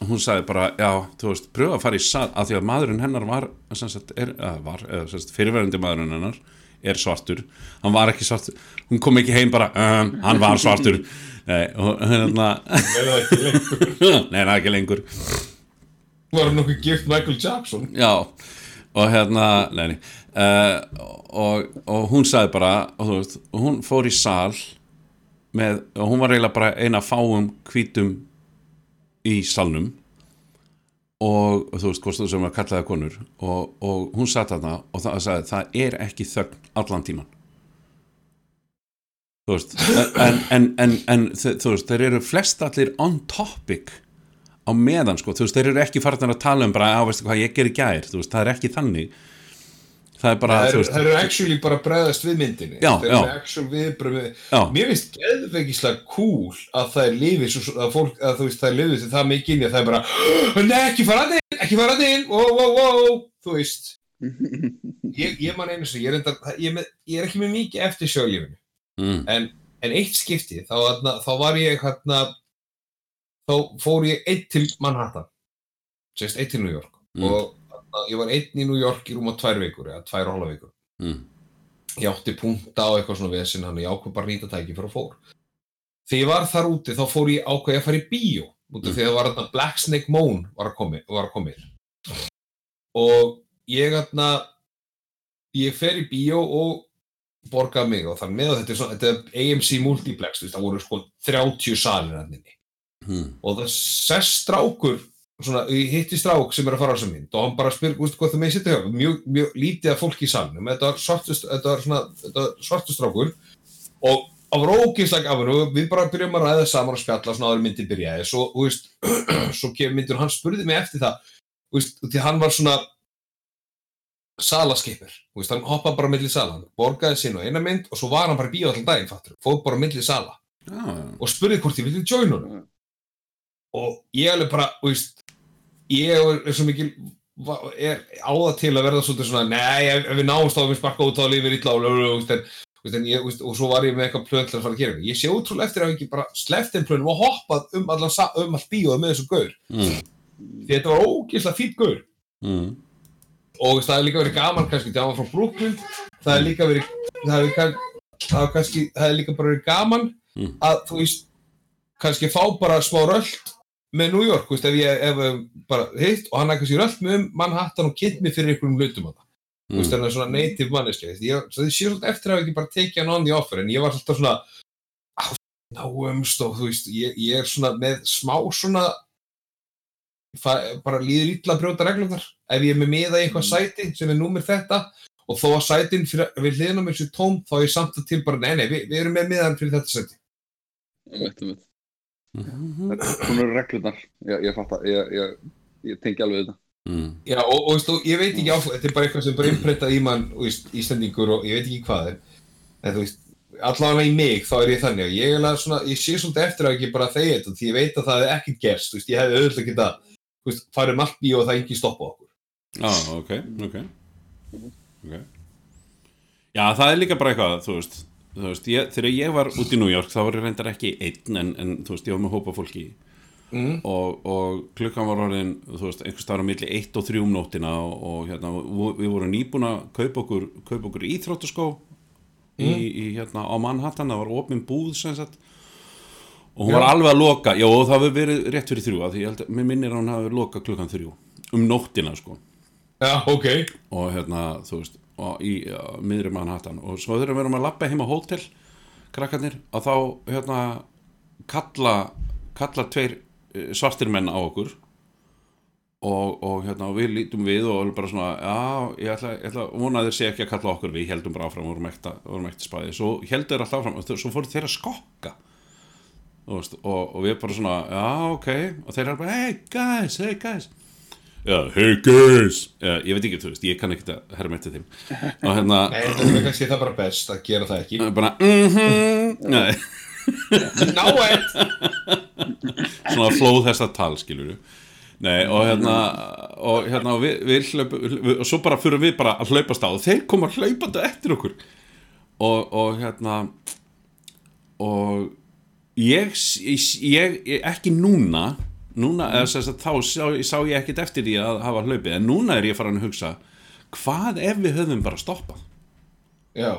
hún sagði bara, já, þú veist, pröfa að fara í sal að því að maðurinn hennar var, sem sagt, er, var eða, sem sagt, fyrirverandi maðurinn hennar er svartur. Hann var ekki svartur, hún kom ekki heim bara um, hann var svartur. Nei, og hérna nei, það er ekki lengur. Var hann nokkuð gift Michael Jackson? já, og hérna nei, nei, uh, og, og hún sagði bara og þú veist, hún fór í sal með, og hún var eiginlega bara eina fáum hvítum í salnum og, þú veist, hvort þú sem að kallaði konur. Og, og hún satt þarna og það sagði, það er ekki þögn allan tíman þú veist en, en, en, en þú veist, þeir eru flest allir on topic á meðan, sko, þú veist, þeir eru ekki farin að tala um bara, á, veistu hvað, ég ger í gær. Þú veist, það er ekki þannig það er bara, Það eru- eru actually bara bregðast við myndinni. Já, Það já. eru actual viðbröð. Mér finnst geðveikislega cool að það er lifið svo, að fólk, að þú veist, það er lifið sem það mikið inn í að það er bara Nei, ekki fara að þinn, ekki fara að þinn Wow, wow, wow, þú veist. Ég, ég man einu sem, ég er, enda, ég, er með, ég er ekki með mikið eftir sjálflífinu mm, en, en eitt skipti þá, þarna, þá var ég hérna þá fór ég einn til Manhattan. Sérst einn til New York. Mm. og ég var einn í New York í rúma tvær vikur eða tvær og hálfa vikur. Mm, ég átti punta á eitthvað svona vesinn hann ég ákveð bara nýta tæki fyrir að fór. Þegar ég var þar úti þá fór ég ákveð að fara í bíó út af Mm. því að var þarna Black Snake Moan var að komi, var að komi og ég þarna ég fer í bíó og borgaði mig og þannig með þetta er, svona, þetta er AMC Multiplex það voru sko 30 salir hann inni. Mm, og það sest strákur svona, ég hitti strák sem er að fara á þessa mynd og hann bara spyr, veistu hvað það með sitt hjá mjög, mjög lítið af fólki í salnum. Þetta var svartust, þetta var svona, þetta var svartur strákur. Og var ógeðslega af hennu við bara byrjum að ræða saman og spjalla svona áður myndin byrjaði. Svo, veist, svo kemur myndin og hann spurði mig eftir það. Veist, því hann var svona salaskipur, þú veist, hann hoppaði bara milli sala, hann borgaði sín og eina mynd og svo var hann bara í bíó allan daginn, fattur, fóð bara milli sala. Já, og spurði hvort ég vilja join honum. Og ég alveg bara, veist ég er, er svo mikil er á það til að verða svolítið svona nei, ef, ef við náumst þá við sparka út á lífið illa og, ég, svo var ég með eitthvað plön til að fara að gera ég sé útrúlega eftir að hafa ekki bara sleppt þeim plönum og hoppað um allan um allt bíóð með þessu gaur. Mm, því þetta var ógeðslega fýtt gaur. Mm, og það hefði líka verið gaman kannski að hann var frá Brooklyn. Það hefði líka verið það hefði, það það hefði líka bara verið gaman Mm. að þú veist kannski fá bara smá röld með New York, veist, ef ég ef, bara hitt og hann hefði kannski röld með um Manhattan og kynnt mig fyrir einhverjum hlutum það mm, þannig að svona native manneski ég, það sé svolítið eftir að hafa ekki bara tekið hann on the offer en ég var alltaf svona náumst og þú veist ég, ég er svona með smá svona bara líður illa að brjóta reglumar ef ég er með miða í eitthvað sæti sem er númer þetta og þó að sætin fyrir, við hliðina með þessu tóm þá er ég samt að til bara nei nei við, við erum með miðan fyrir þetta sæti. Mm, Svona eru reglurnar. Ég, ég fatt að ég, ég, ég tengi alveg þetta mm, Já, og, og, veist, og ég veit ekki á, þetta er bara eitthvað sem bara innprentað í mann, Íslandingur og ég veit ekki hvað er, en þú veist, allavega í mig þá er ég þannig að ég, er alveg svona, ég sé svolítið eftir að ekki bara þegja þetta, því ég veit að það er ekkert gerst, þú veist, ég hefði auðvitað geta, þú veist, farið allt bíó og það engi stoppa okkur. Já, ok, ok. Ok. Já, það er líka bara eitthvað, þú veist, þú veist ég, þegar ég var út í New York þá var ég reyndar ekki einn en, en þú veist, ég var með hópa fólki Mm. og, og klukkan var orðin, þú veist, einhvers staðar á milli 1 og 3 um nóttina og, og hérna, við vorum nýbúin að kaupa okkur, kaupa okkur íþróttaskó í, í, hérna, á Manhattan, það var opin búð sem sagt og hún Já. var alveg að loka, já, og það hefur verið rétt fyrir þrjú, af því ég held að, mér minnir að hún hafi loka klukkan þrjú, um nóttina, sko Já, ok. og hérna, þú veist í uh, miðri Manhattan. Og svo þegar við erum að lappa heim á hótel krakkarnir, og þá hérna kalla, kalla tveir eh, svartir menn á okkur. Og, og hérna og við lítum við og bara svona já, ég ætla, ég ætla að vona að þeir sé ekki að kalla okkur. Við heldum bara áfram, vorum vorum ekta spæði. Svo heldur þeir alltaf áfram og svo fóru þeir að skokka. Veist, og, og við bara svona, já, ok. Og þeir er bara, hey guys, hey guys já, hey guys. Já, ég veit ekki, þú veist, ég kann ekki að herra með til þeim. Og hérna, það er kannski það bara best að gera það ekki. bara, mhm. Ná, eitt! svona flóð þessa tal skilur Nei, og hérna og hérna og við, við hlaupa við, og svo bara fyrir við bara að hlaupast á. Og þeir koma hlaupandi eftir okkur. Og, og hérna og ég, ég, ég ekki núna núna, eða þess að þá sá, sá ég ekkit eftir því að hafa hlaupið en núna er ég farin að hugsa hvað ef við höfum bara stoppað? Já,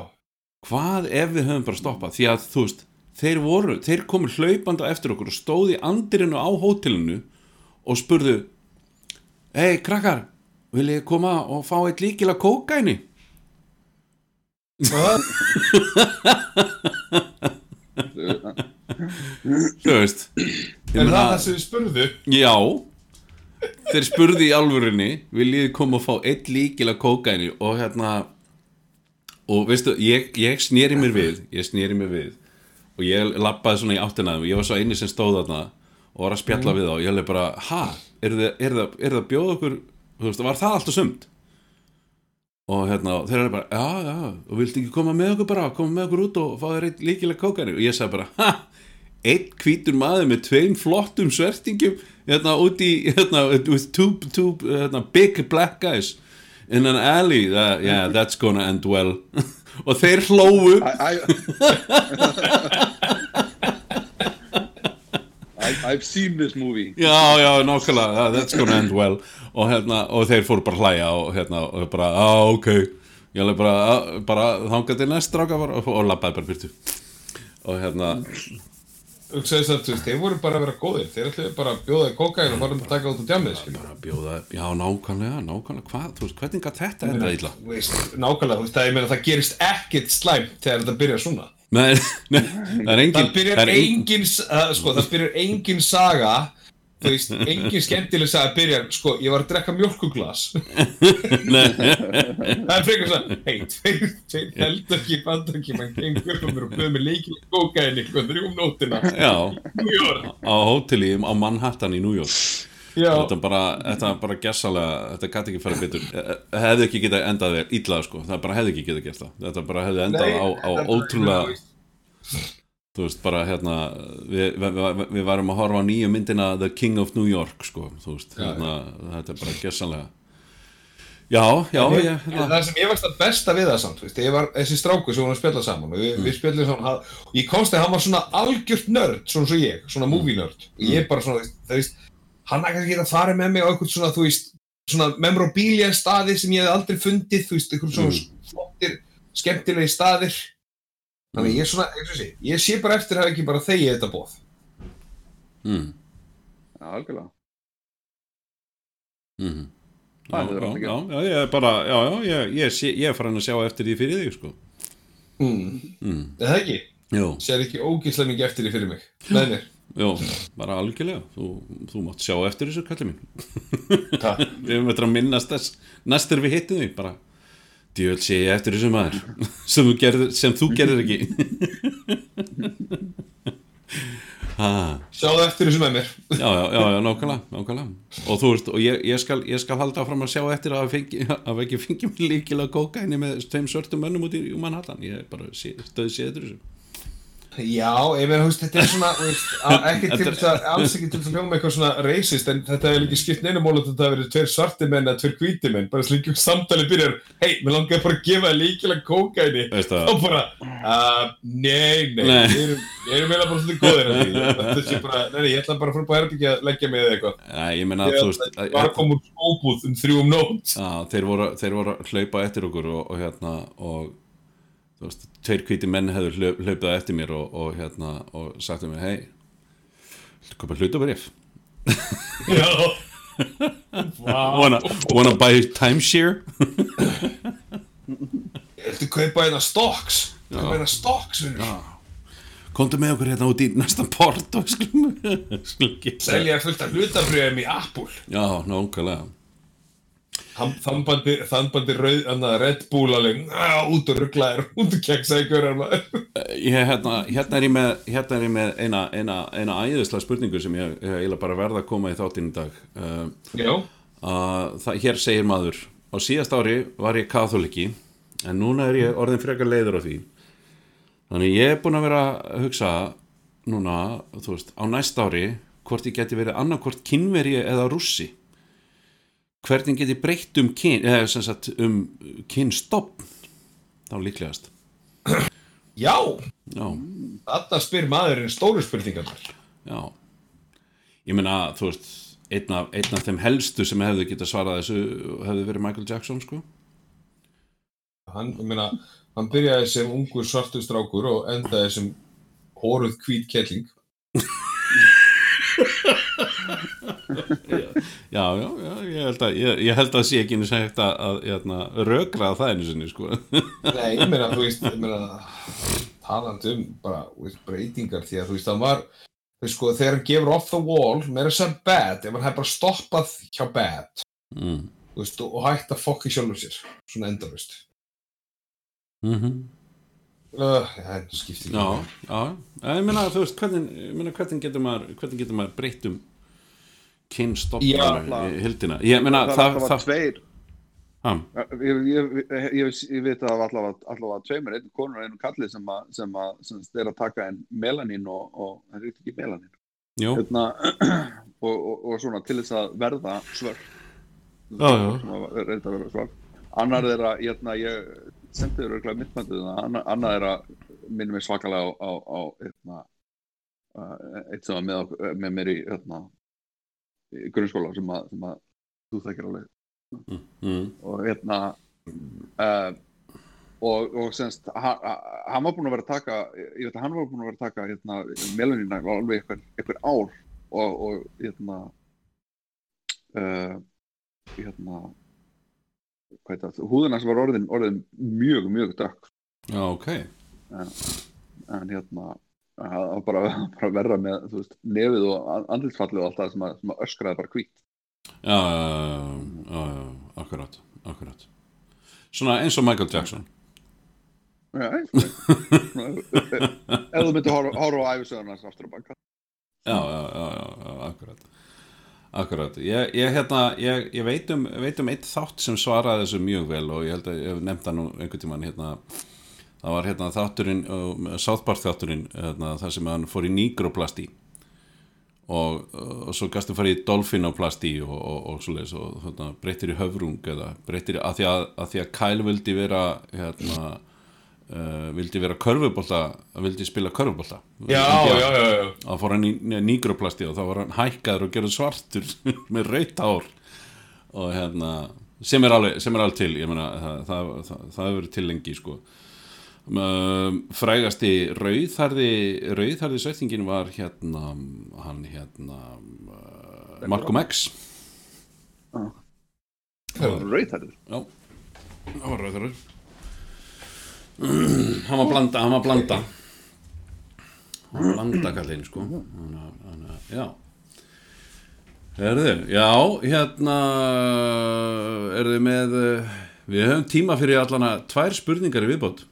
hvað ef við höfum bara stoppað? Því að þú veist, þeir voru þeir komu hlaupanda eftir okkur og stóði andirinu á hótelinu og spurðu hei krakkar, vil ég koma og fá eitt líkila kókaini Hvað? þú veist ég er það meina- það sem við spurðu? Já. Þeir spurði í alvörinni Viljið þið koma og fá eitt líkil af kókaini Og hérna Og veistu, ég, ég sneri mér við Ég sneri mér við. Og ég lappaði svona í áttina að þeim, og Ég var svo eini sem stóð þarna Og var að spjalla við þá. Og ég hefði bara, ha, er það, er það, er það bjóð okkur? Þú veist, var það alltaf sumt? Og hérna, þeir eru bara Já, já, og viltu ekki koma með okkur bara? Koma með okkur út og fá þér eitt líkil af kókaini Og ég sagði bara, ha einn hvítur maður með tveim flottum svertingum hérna út í hérna, with two, two hérna, big black guys in an alley. That, yeah, that's gonna end well. Og þeir hlóu I, I, I've seen this movie. Já, já, nákvæmlega, that's gonna end well. Og, hérna, og þeir fóru bara hlæja og, hérna, og bara, á, ah, ok. Ég alveg bara, ah, bara þangað til næst bara, og, og labbaði bara byrtu og hérna Hugsaðu þess að þú veist, þeir voru bara að vera góðir. Þeir ætluðu bara að bjóða í kókain og bara að taka út úr djamið bara bjóða, já, nákvæmlega, nákvæmlega. Hvað, þú veist, hvernig gat þetta enda illa? Nákvæmlega, þú veist, það, meina, það gerist ekkit slæmt þegar þetta byrjar svona. Nei, nei, það er engin Það byrjar það er engin- engin, sko, það byrjar engin saga Þú veist, engin skemmtileg saga byrjar Sko, ég var að drekka mjölkuglas Það er frekar svona Hei, tveir heldur ekki bandaki mann gengur og mér og böðu mig leikilega kókaini Hvað þrjum nótina á hóteli á Manhattan í New York. Já, Þetta bara, þetta er bara gessalega Þetta gæti ekki fara betur. Eh, eh, Hefði ekki getað endað vel illa sko. Það bara hefði ekki getað gert það. Þetta bara hefði endað Nei, á, á er ótrúlega Þú veist, bara hérna Við, við, við, við varum að horfa á nýju myndina The King of New York sko Þú veist, hérna, þetta er bara gessalega Já, já, ég, en hérna, það sem ég varst að besta við það samt, veist, ég var þessi stráku sem að spjalla saman og við, Mm. við hann- og ég komst að hann var svona algjört nörd, svona svo ég, svona movie nörd og Mm. ég bara svona, það veist, hann að kannski geta farið með mig á eitthvað svona, þú veist, svona memorabilia staði sem ég hef aldrei fundið, þú veist, eitthvað svona Mm. flottir, skemmtilegi staðir, þannig að ég er svona, og sé, ég sé bara eftir að hafa ekki bara þegið þetta bóð. mm, Já, algjörlega. Mm, Já, já, já, já, ég er bara Já, já, ég, ég, sé, ég er farin að sjá eftir því fyrir þig sko. Mm. mm, Er það ekki? Jú, Sér ekki ógislega mikið eftir því fyrir mig, með mér. jú, bara algjörlega. Þú, þú mátt sjá eftir þessu kallið mín Takk. Við höfum eftir að minnast þess. Næst er við hittum því bara Djöld sé ég eftir þessu maður. Sem sem þú gerðir ekki. Sjáðu eftir þessu með mér. Já, já, já, já, nákvæmlega, nákvæmlega. Og þú veist, og ég, ég, skal, ég skal halda fram að sjá eftir að fengi, að ekki fengi mér líkilega kókaini með tveim svörtum mönnum út í Manhattan. Ég bara stöði sé eftir þessu Já, ég meina, þetta er svona, ekki til er- þess að, alls ekki til þess að hljóma eitthvað svona racist, en þetta hefur ekki skipt neina mál að þetta hefur verið tveir svarti menn eða tveir hvíti menn, bara slengjum samtali byrjar, hei, mér langar bara að gefa líkilega kókaini, það? og bara, uh, nei, nei, Nei. við erum meina bara svolítið góðir að því, þetta sé bara, nei, nei, ég ætla bara að fara upp á herbyggja að leggja mig eða eitthvað, Æ, ég meina, ég þú veist ætla bara að koma úr skóbúð um þrjú um nótt, Já, þeir voru, þeir voru þú veist, tveir hvíti menn hefur hlaup, hlaupað eftir mér og, og hérna og sagt um mér, hei köpa hlutabrif já, vá, wanna, wanna buy timeshare? Viltu kaupa hérna stocks? Kaupa hérna stocks, komdu með okkur hérna út í næsta port og geta Selja fullt af hlutabrjöðum í Apple. já, nákvæmlega Þambandi, þambandi rauð, annað Red Bull alveg, út og rugglaðir, út og keksa görðar maður. ég, hérna, hérna, er ég með, hérna er ég með eina, eina, eina æðislega spurningu sem ég, eiginlega bara verða að koma í þáttinn í dag. Uh, Já, að það, hér segir maður á síðast ári var ég katholiki en núna er ég orðin frekar leiður á því. Þannig ég er búin að vera að hugsa núna, þú veist, á næst ári hvort ég geti verið annarkvort kynveri eða rússi hvernig get ég breytt um kyn eða sem sagt um kynstofn? Þá líklegast. Já, já, þarna spyr maðurinn stóru spurningarnar. já. Ég meina, þú veist einn af, einn af þeim helstu sem hefðu getað svarað þessu hefðu verið Michael Jackson sko. Hann, ég meina, hann byrjaði sem ungur svartur strákur og endaði sem hóruð hvít kelling Já, já, já, ég held að ég, ég held að sé ekki einu sem hægt að, að, að rökra það einu sinni, sko Nei, ég meina, þú veist, ég meina talandi um bara þú veist, breytingar því að þú veist, hann var þú veist, sko, þegar hann gefur off the wall meira sem bad, ef hann hefði bara stoppað hjá bad, mm. þú veist, og hægt að fokki sjálfur sér, svona endalust Mm uh, það skiptir ekki Já, máli. já, ég meina, þú veist, hvernig, hvernig getur maður, maður breytt um Í hildina? Ég meina, það, það, tveir. Ég, ég, ég, ég, ég veit að það var allavega, tveimur, einn konur og einn kalli sem, að, sem, að, sem að taka en melanín og, og það er ekki melanín. Hérna, og, og, og svona til þess að verða svör Já, já. sem að reynda að verða svör annar er að hérna, ég sendi þér örgulega myndmændið annar, annar er að minnum mig svakalega á, á, á hérna, eitt sem var með, með mér í, hérna, grunnskóla sem að, sem að þú þekkir alveg. Mm, og hérna uh, og, og semst hann, hann var búinn að vera að taka ég veit að hann var búinn að vera að taka hérna, melanina alveg einhver, einhver ár og, og hérna uh, hérna það, húðina sem var orðin, orðin mjög, mjög dökk. Ok. En hérna það bara, bara verra með veist, nefið og andlitsfallið og allt það sem, að, sem að öskraði bara hvít Já, já, já, já, akkurat, akkurat. Svona eins og Michael Jackson. Já, ef þú myndir horfa á æfisöðunars aftur á banka Já, já, já, akkurat. Akkurat, ég, ég, hérna, ég, ég veit, um, um eitt þátt sem svaraði þessu mjög vel og ég held að ég hef nefnt það nú einhvern tímann hérna, það var hérna þátturinn, uh, Southpark þátturinn hérna, þar sem hann fór í nýgroplasti og, og svo gastu farið í dolfinoplasti og, og, og svoleiðis og hérna, breytir í höfrung eða breytir í, að því að, að því að Kyle vildi vera hérna uh, vildi vera körfubólta vildi spila körfubólta þá fór hann í nýgroplasti og þá var hann hækkaður og gerður svartur með raut hár og hérna sem er alveg, sem er alveg til ég meina, það, hefur verið til lengi sko frægasti rauðharði rauðharði sveitingin var hérna hann hérna uh, Malcolm X. Rauðhærður. já, það var rauðharður hann var blanda hann var blanda. Hann var blanda kallinn sko. Hann, hann, já. Erðu, já, hérna er þið með við höfum tíma fyrir allana tvær spurningar í viðbót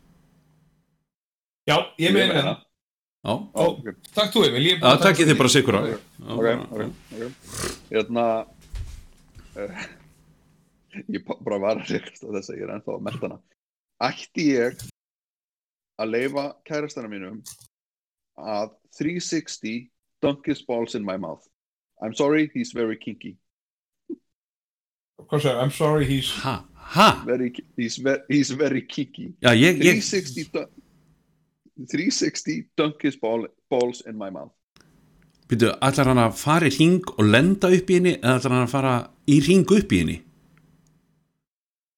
Já, ég meina það. Já, Ó, Takk þú, Emil. ég er að taka takkið þið bara sikur á. Ok, ok, ok Hérna uh, Ég ba- bara var að rekast á þess að ég er ennþá að melda hana. Ætti ég að leifa kærastana mínum að 360 dunk his balls in my mouth? I'm sorry, he's very kinky. Hvað sagði, I'm sorry, he's... Ha, ha, very, he's, he's very kinky. Já, ég, ég 360 dunk 360 dunk his ball, balls in my mouth. Býtu, ætlar hann að fara í ring og lenda upp í henni eða ætlar hann að fara í ring upp í henni?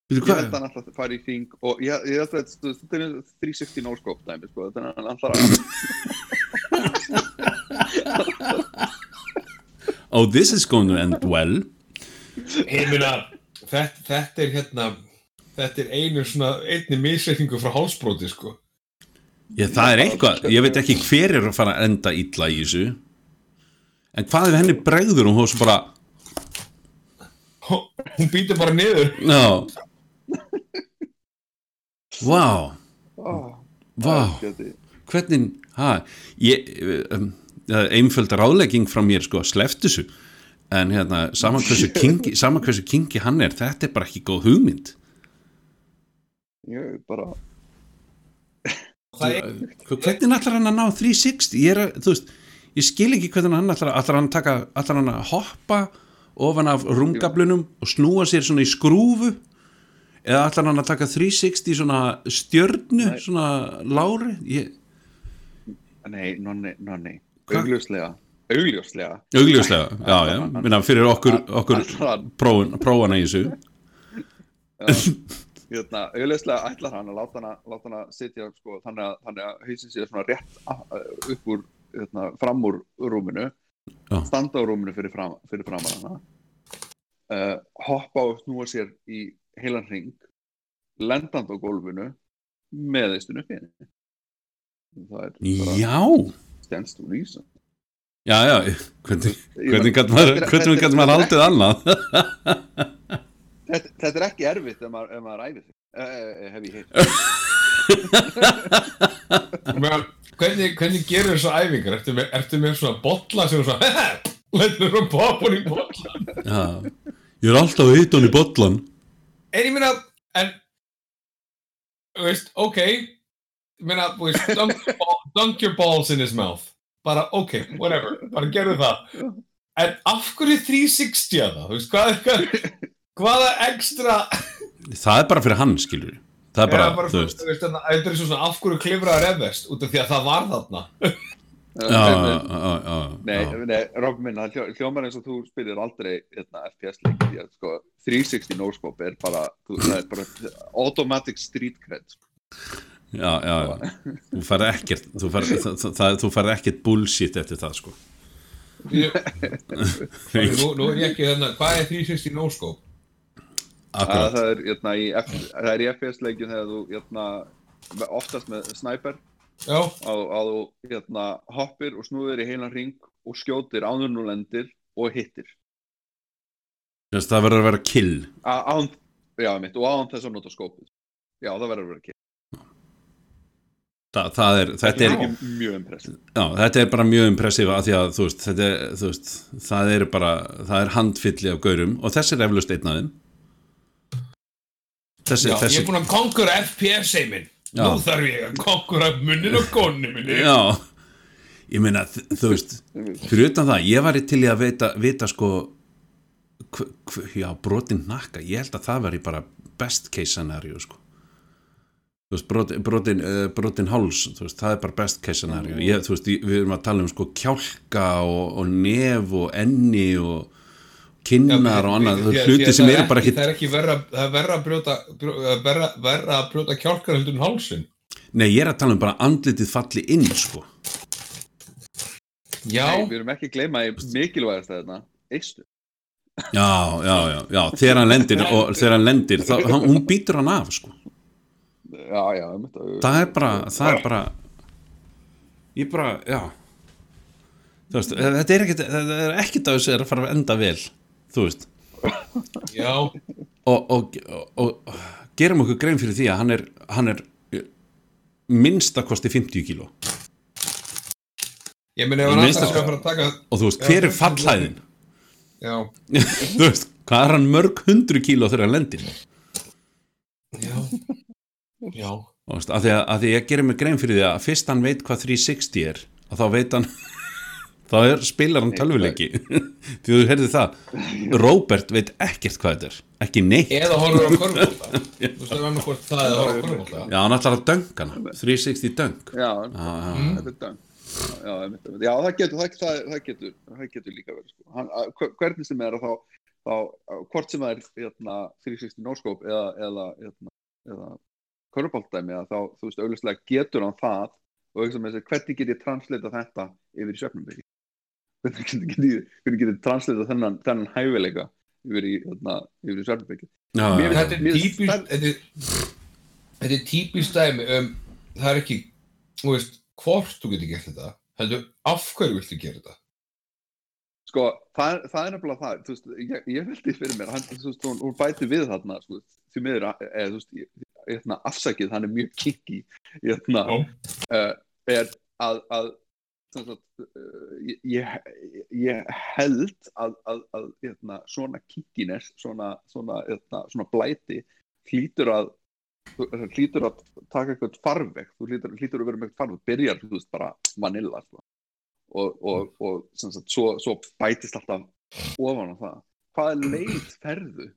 Býtu, Ég að hann alltaf fara í hring og ég, ég held að þetta þetta er 360 no-scope dæmi sko, þannig að hann alltaf að Oh, this is going to end well. Ég meina, þetta, þetta er hérna... Þetta er einu svona, einni misreikningu frá hálsbróti, sko. Ég, það er eitthvað, ég veit ekki hver er að fara að enda illa í þessu. En hvað ef henni bregður og hún svo bara Hún býtur bara niður. Já. Vá, vá. Hvernig, ha Ég, um, það er einföld ráðlegging frá mér sko, sleft þessu. En hérna, saman hversu kingi, saman hversu kingi hann er Þetta er bara ekki góð hugmynd. Ég bara er... Hvernig ætlar hann að ná 360 Ég er veist Ég skil ekki hvernig hann ætlar, ætlar hann taka ætlar hann að hoppa ofan af rungablunum og snúa sér svona í skrúfu? Eða ætlar hann að taka 360 svona stjörnu, Nei. svona lári? Ég, Nei, nonni, nonni? Augljóslega. Augljóslega. Augljóslega, já, já, minna fyrir okkur, okkur prófana í þessu auðvitað ætlar hann að láta hana, láta hana sitja sko, þannig að, þannig að hausin sé svona rétt upp úr, hérna, fram úr rúminu Já. standa á rúminu fyrir fram, fyrir fram uh, hoppa og snúa sér í heilan hring lendand á gólfinu með eistun upp í henni. Það er bara Já, stands to reason já, já Hvernig, hvernig er- gætt maður þetta er haldið annað þetta, þetta er ekki erfitt ef maður, ef maður æfir sig. Uh, hef ég heilt Men, hvernig, hvernig gerur þessu æfingar? Ertu með, ertu með svona bolla sem er svona Lendur frá popun í bolla Já, ég er alltaf að hita hann í bollan En ég meina, en Þú veist, ok. Ég meina, þú veist dunk, ball, dunk your balls in his mouth. Bara, ok, whatever. Bara gerðu það. En af hverju 360 að það? Þú veist, hvað, hvað Hvaða ekstra Það er bara fyrir hann, skilur Það er bara, bara, þú veist Þetta er svona af hverju klifraður Everest Út af því að það var þarna Já, já, já, já, Nei, já. nei, Robin minn, hljómar eins og þú spilir aldrei hérna, FPS-leik sko, 360 no-scope er bara, þú, það er bara automatic street cred sko. já, já. Þú færð ekkert Þú færð, það, það, þú færð ekkert bullshit eftir það, sko Ég- nú, nú er ég ekki þarna Hvað er 360 no-scope? Akkurat, það er, hérna, í, F, það er í FPS-leikin þegar þú hérna, oftast með sniper. Já, að, að þú hérna, hoppir og snúðir í heilan ring og skjótir ánur nú lendir og hittir. Þess, það verður að vera kill. A, án, já, mitt, og án þess að nota skópið já, það verður að vera ekki það, það er, þetta er, ekki mjög impressið já, þetta er bara mjög impressív að því að, þú veist, þetta er, þú veist það er bara, það er handfylli af gaurum og þessi er eflust einn af þeim Þessi, já ég þessi er búin að konkura FPS-eimin Já. Nú þarf ég að konkura munnin og konni minni. Já, ég meina, þú veist fyrir utan það, ég var til í að vita, vita sko já, brotin nakka, ég held að það veri bara best case scenario sko. Veist, brotin, brotin, uh, brotin háls, veist, það er bara best case scenario. Ég, veist, ég- við erum að tala um sko kjálka og, og nef og enni og kinnar og annað, að- hluti sem er eru bara ekki- Það er ekki verra, það er verra að brjóta brjó, verra, verra að brjóta kjálkar heldur en hálsin nei, ég er að tala um bara andlitið falli inn sko. Já, Nei, við erum ekki að gleyma í mikilvægast að þetta eistu já, já, já, já, þegar hann lendir og þegar hann lendir, þá, hún býtur hann af sko. Já, já, einmitt, það er bara, það er bara ég bara, já. Veist, þetta er er ekkit að þessu er að fara að enda vel þú veist, já. Og, og, og, og gerum okkur grein fyrir því að hann er hann er minnsta kosti 50 kíló. Ég meni ef hann alltaf skal fara að taka og þú veist, hver er fallhæðin? Já, þú veist, hvað er hann mörg hundru kíló þegar hann lendir? Já. Já. Og þú veist, að því að, ég gerir mig grein fyrir því að fyrst hann veit hvað 360 er að þá veit hann þá er, spilar hann tölvuleiki. því þú heyrði það. Robert veit ekkert hvað þetta er. Ekki neitt, Eða horfur á korfbólta Þú veist það annað hvort það eða horfur á korfbólta já hann ætlar að dönga hana. 360 döng já, þetta er dang já, það getur það, það, það getur, það getur líka verið sko. hann, hvernig sem er að þá, þá hvort sem það er hérna, 360 no-scope eða, eða, hérna, eða körubáltdæmi að þá, þú veist, auðvitað getur hann það. Og hvernig get ég translita þetta yfir í get ég, hvernig get ég translita þennan, þennan hæfileika yfir í, hérna, yfir í já, Þetta er típist Þetta er, þetta er típist dæmi um, Það er ekki veist, hvort þú getur gert þetta heldur, af hverju viltu gera þetta? Sko, það, er- það er nefnilega það veist, ég, ég veldi fyrir mér hann, veist, hún, hún bæti við þarna sko, því miður, eða, þú veist, ég, hérna, afsakið hann er mjög kinky hérna, uh, er að, að sagt, uh, ég, ég, held að, að, að hérna, svona kinkiness svona, svona, hérna, svona blæti hlýtur að hlýtur að taka eitthvað farveg. Þú hlýtur, hlýtur að vera með eitthvað farveg. Byrjar, þú veist, bara vanilla sko. og, og, og sagt, svo, svo bætist alltaf ofan á það. Hvaða leið ferðu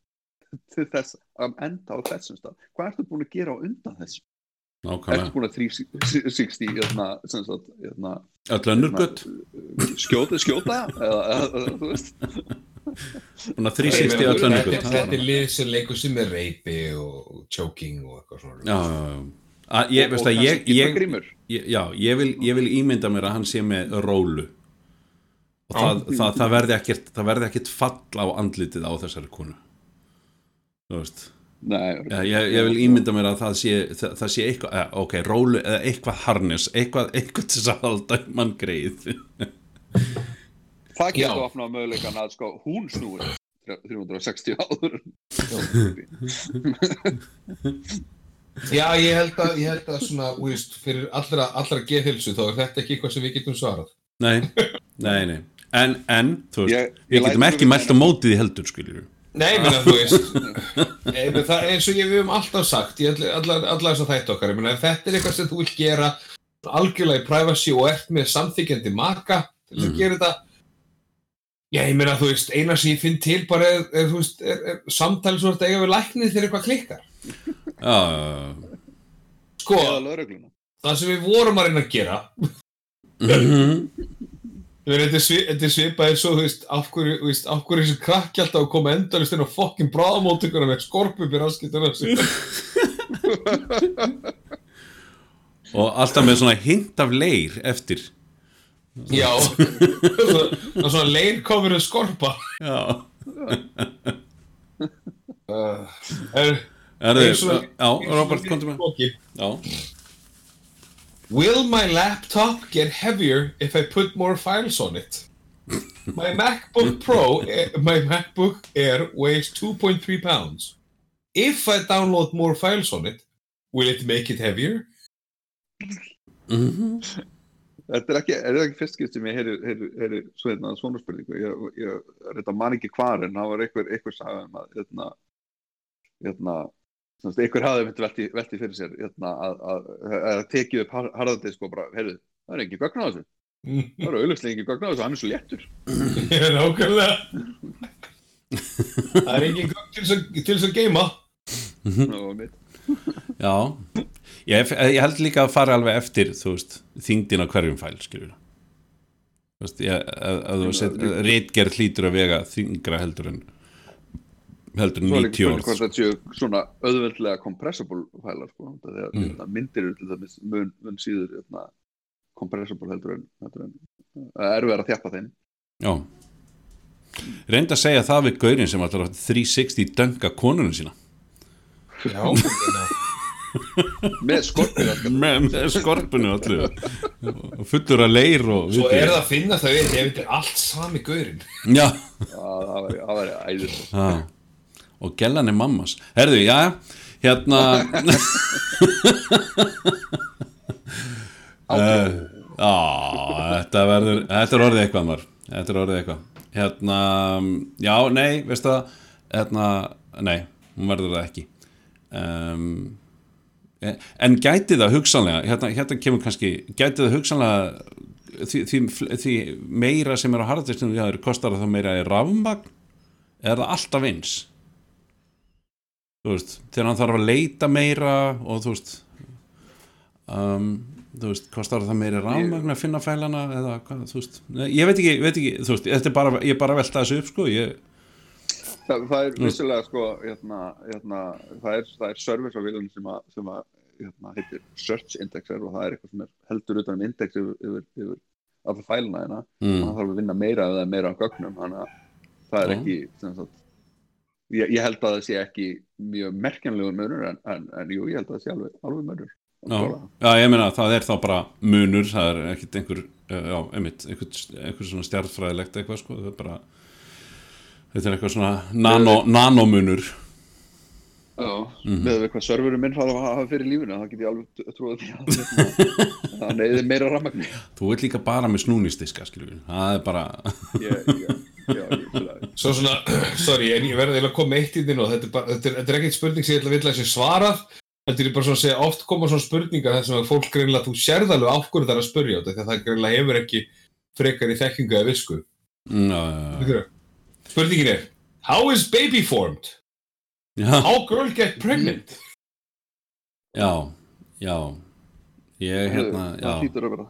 til þess að enda á þessum stað? Hvað ertu búin að gera á undan þessu ertu nákvæmlega búin að 360 hérna, sem sagt, hérna, öll önnur gött, skjóta, skjóta eða, eða, þú veist? Svona 360 öll önnur Þetta gött þetta er lið sem leikur sem er reypi og choking og eitthvað svona. Já, já, já. Að, ég, veist og að ég, ég, já, ég, vil, ég vil ímynda mér að hann sé með rólu. Og það, það, það, verði ekkert, það verði ekkert fall á andlitið á þessari konu. Þú veist Nei, Já, ég, ég vil ímynda mér að það sé, það, það sé eitthvað, eh, ok, rólu eða eitthvað harness, eitthvað, eitthvað til þess að halda í mann greið. Það getur opnað möguleikan að sko hún snúið 360 áður. Já, ég held að, ég held að svona, veist, fyrir allra, allra geðhilsu þá er þetta ekki eitthvað sem við getum svarað. Nei, nei, nei. En, en þú veist, Ég- ég við getum ekki við mælt á meina- mótið í heldur, skiljur Nei, menna, þú veist, Nei, menn, það er eins og ég við höfum alltaf sagt í allar þess að þætt okkar, ef þetta er eitthvað sem þú vil gera algjörlega í privacy og ert með samþykjandi maka til að Mhm. gera þetta, já, ég meina, þú veist, eina sem ég finn til bara er, er þú veist, er, er samtali svo að eiga við læknið þegar eitthvað klikkar. Já, já, Sko, það sem við vorum að reyna að gera, já Mhm. Þetta er svipaðið svo, þú veist, af hverju, þessi krakki alltaf að koma endalist inn á fokkin bráðamóttökuna með raskituna sig. Og alltaf með svona hint af leir eftir Já, það svona leir komur að skorpa. Já Uh, er, og- já, Robert, með Loki. Já, Will my laptop get heavier if I put more files on it? My MacBook Pro, eh, my MacBook Air weighs 2.3 pounds. If I download more files on it, will it make it heavier? Mhm. Þetta er ekki, er það ekki fyrst skipt sem ég heyri, heyri, heyri svona, svona spurningu ég, ég reynda man ekki hvar en það var einhver, einhver saga um að hérna, hérna Þannig að einhver hafði myndi velti, velti fyrir sér hérna, að, að, að, að tekið upp harðardisk og bara, heyrðu, það er engin gögn á þessu. Það eru auðvitað engin gögn á þessu, hann er svo léttur. Ég er nákvæmlega. Það er engin gögn til þess að- geima já. Ég, ég held líka að fara alveg eftir þú veist, þingdin á hverjum fæl skilur þú veist, ég, að, að þú set, rítgerð hlýtur að vega þingra heldur en heldur en Svo er líka 90 spurning orð hvort þetta séu svona auðveldlega compressible fælar, sko. Þegar Mm. mm. myndir eru til dæmis mun, mun síður hérna, compressible heldur en, heldur en uh, erfið að þjappa þeim. já reynd að segja það við gaurin sem alltaf 360 dönga konunum sína Já, Með alltaf. með, með skorpunu allu og fullur að leir og svo er það að finna það við ef þetta er allt sami gaurin já, Já, það væri- það æður. já. Og gellan er mammas. Herðu, já, hérna uh, já, þetta verður þetta er orðið eitthvað maður. Þetta er orðið eitthvað. Hérna, já, nei, veistu það? Hérna, nei, hún verður það ekki. Um, en gæti það hugsanlega hérna, hérna kemur kannski, gæti það hugsanlega því, því, því meira sem er á harðistunum já, kostar það meira í rafmagn? Er það alltaf eins þú veist þegar hann þarf að leita meira og þú veist um, þú veist, kostar það meira rafmagn að finna fælana eða hvað, þú veist? Ég veit ekki, veit ekki, þú veist, þetta er bara ég er bara að velta þessu upp, sko ég, Það, það er vissulega sko, hérna, hérna, það er, það er service á vilun sem að, sem að hérna, heitir search indexer og það er eitthvað sem er heldur utan um index yfir, yfir, yfir alla fæluna hérna. Og mm, það þarf að vinna meira er meira á gögnum þannig að það er ekki sem sagt, ég, ég held að það sé ekki mjög merkjanlegur munur en, en, en jú, ég held að það sé alveg, alveg munur. Já, já, ég meina það er þá bara munur, það er ekkit einhver uh, já, einmitt, einhver, einhver svona stjartfræðilegt eitthvað, sko, það er bara þetta er eitthvað svona nano, nanomunur Já, Mhm. með við hvað serverum minn hafa, hafa fyrir lífuna, þá get ég alveg trúið því að hérna, það neyðir meira rammagni. þú ert líka bara með snúnistiska, skilur það er bara, Ég, ég, já, ég, ég, Svo svona, sorry, en ég verði að koma með eitt í þinn og þetta er, bara, þetta er, þetta er ekkert spurning sem ég ætla að vilja að sé svarað Þetta er bara svona að segja, oft koma svona spurningar þar sem að fólk greinlega, þú sérð alveg af hverju það er að spurja á þetta, að það greinlega hefur ekki frekar í þekkingu eða visku. mm, já, Skilurðu? Spurningin er, how is baby formed? Já, How girl get pregnant? já, já ég hérna, það já hlýtur að vera.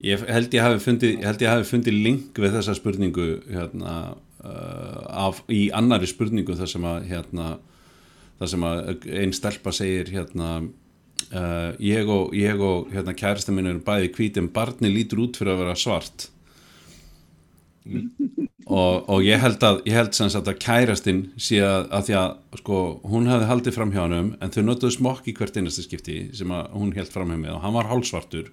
Ég held ég hafi fundið, ég held ég hafi fundið link við þessa spurningu hérna, uh, af, í annari spurningu þar sem að hérna, það sem að einn stelpa segir hérna uh, ég og, ég og hérna, kærasta minn eru bæði hvít en barni lítur út fyrir að vera svart og, og ég held að ég held sem sagt að kærastinn sé að, að því að sko hún hefði haldið fram hjá hannum en þau notuðu smokk í hvert einasta skipti sem að hún held fram hjá mig og hann var hálsvartur.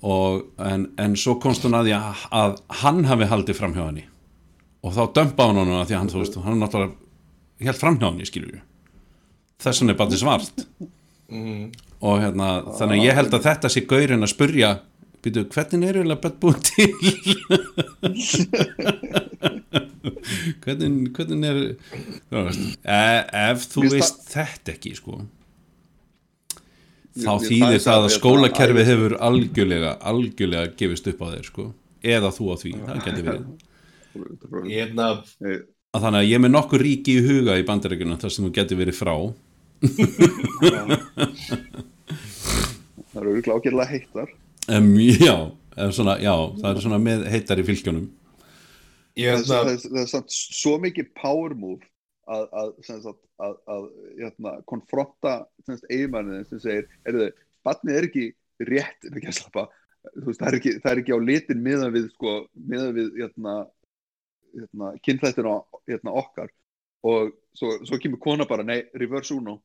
Og en, en svo komst hún að því að, að hann hafi haldið fram hjá henni. Og þá dömpa hann hann að því að hann þú veist hann náttúrulega held fram hjá henni skilur við þess vegna er bara svart. Og hérna þannig að ég held að þetta sé gaurinn að spurja býtu hvernig er eiginlega bett búin til? Hvernig, hvernig er e, ef þú Mér veist þetta ekki sko þá þýðir það það að það- skólakerfi hefur algjörlega, algjörlega gefist upp á þeir sko eða þú á því, það getur verið. Hérna, að þannig að ég er með nokkur ríki í huga í bandarækjunum þar sem þú getur verið frá. Það eru ágæðlega heittar um, já, svona, já, það er svona með heitar í fylgjónum ég það, það, það er samt svo mikið power move að, að, sem sagt, að, að hérna, konfronta eiginmannið sem segir, er barnið er ekki rétt ekki að slappa, þú veist, það, er ekki, það er ekki á litin miðan við, sko, við hérna, hérna, kynþættina hérna, okkar. Og svo, svo kemur kona bara, nei, reverse uno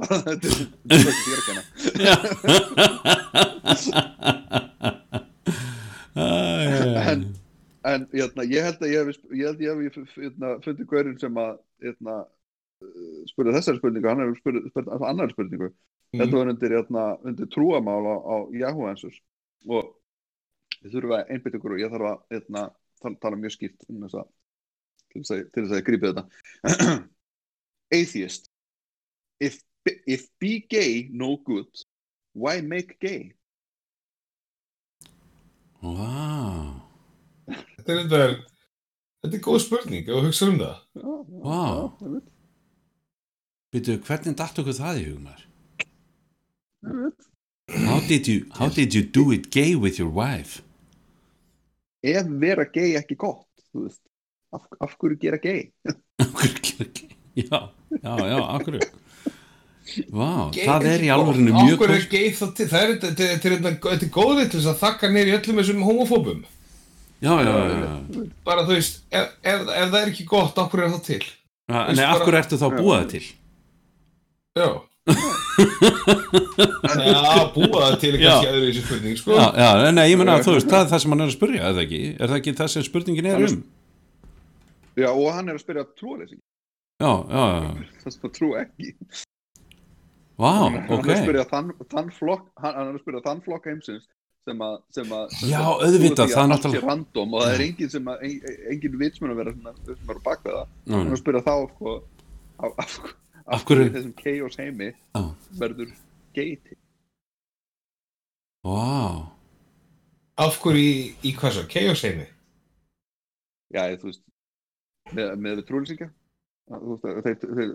þetta er ekki dýrakana en, en hérna, ég held að ég hef, ég ég hef hérna, fundið hverjum sem að hérna, uh, spurði þessari spurningu, hann hefur spurði, spurði annar spurningu. Þetta var undir, undir trúamál á, á Yahoo Answers. Og við þurfum að einbytta ykkur og ég þarf að tala, tala mjög skýrt um þess að til þess að, að grípa þetta. Atheist. If, if be gay no good. Why make gay? Vá, þetta er þetta þetta er góð spurning, ef þú hugsa um það. Veit, veitu, hvernig datt okkur það í veit. How did you, how did you do it gay with your wife? ef vera gay ekki gott þú veist, af, af hverju gera gay? Akkur gera gay? Já, já, já, akkur Vá, Gay það er í alvörinu mjög hverju er gay það til, það er þetta- þetta þetta er þetta- þetta er góðið til þess að þakka neyri öllum þessum homofóbum. Já, já, já, já. bara þú veist, ef, ef, ef það er ekki gott, hverju er það til? Veist Nei, af bara- ertu þá að búa það til? já. Já, búa það til er kannski öðru þessu spurning, sko. Já, já, nei, ég menna að þú veist, það er það sem hann er að spurja, er það ekki? Er það ekki það sem spurningin er er- um? já, og hann er að spyrja trúaleysi Já, já, já, það að trú ekki vá, hann, ok hann er að spyrja þann, þann flokk hann, hann er að spyrja þann flokk heimsins sem að, það er random og það er engin sem að en, engin vitsmun að vera svona, sem er á bakveð það. Hann er að spyrja þá sko, af, af, af, Af hverju- í þessum chaos heimi Já. verður til Vá, Af hverju í, í hvað svo, chaos heimi? Já, þú veist með, með trúlýsingja þeir, þeir, þeir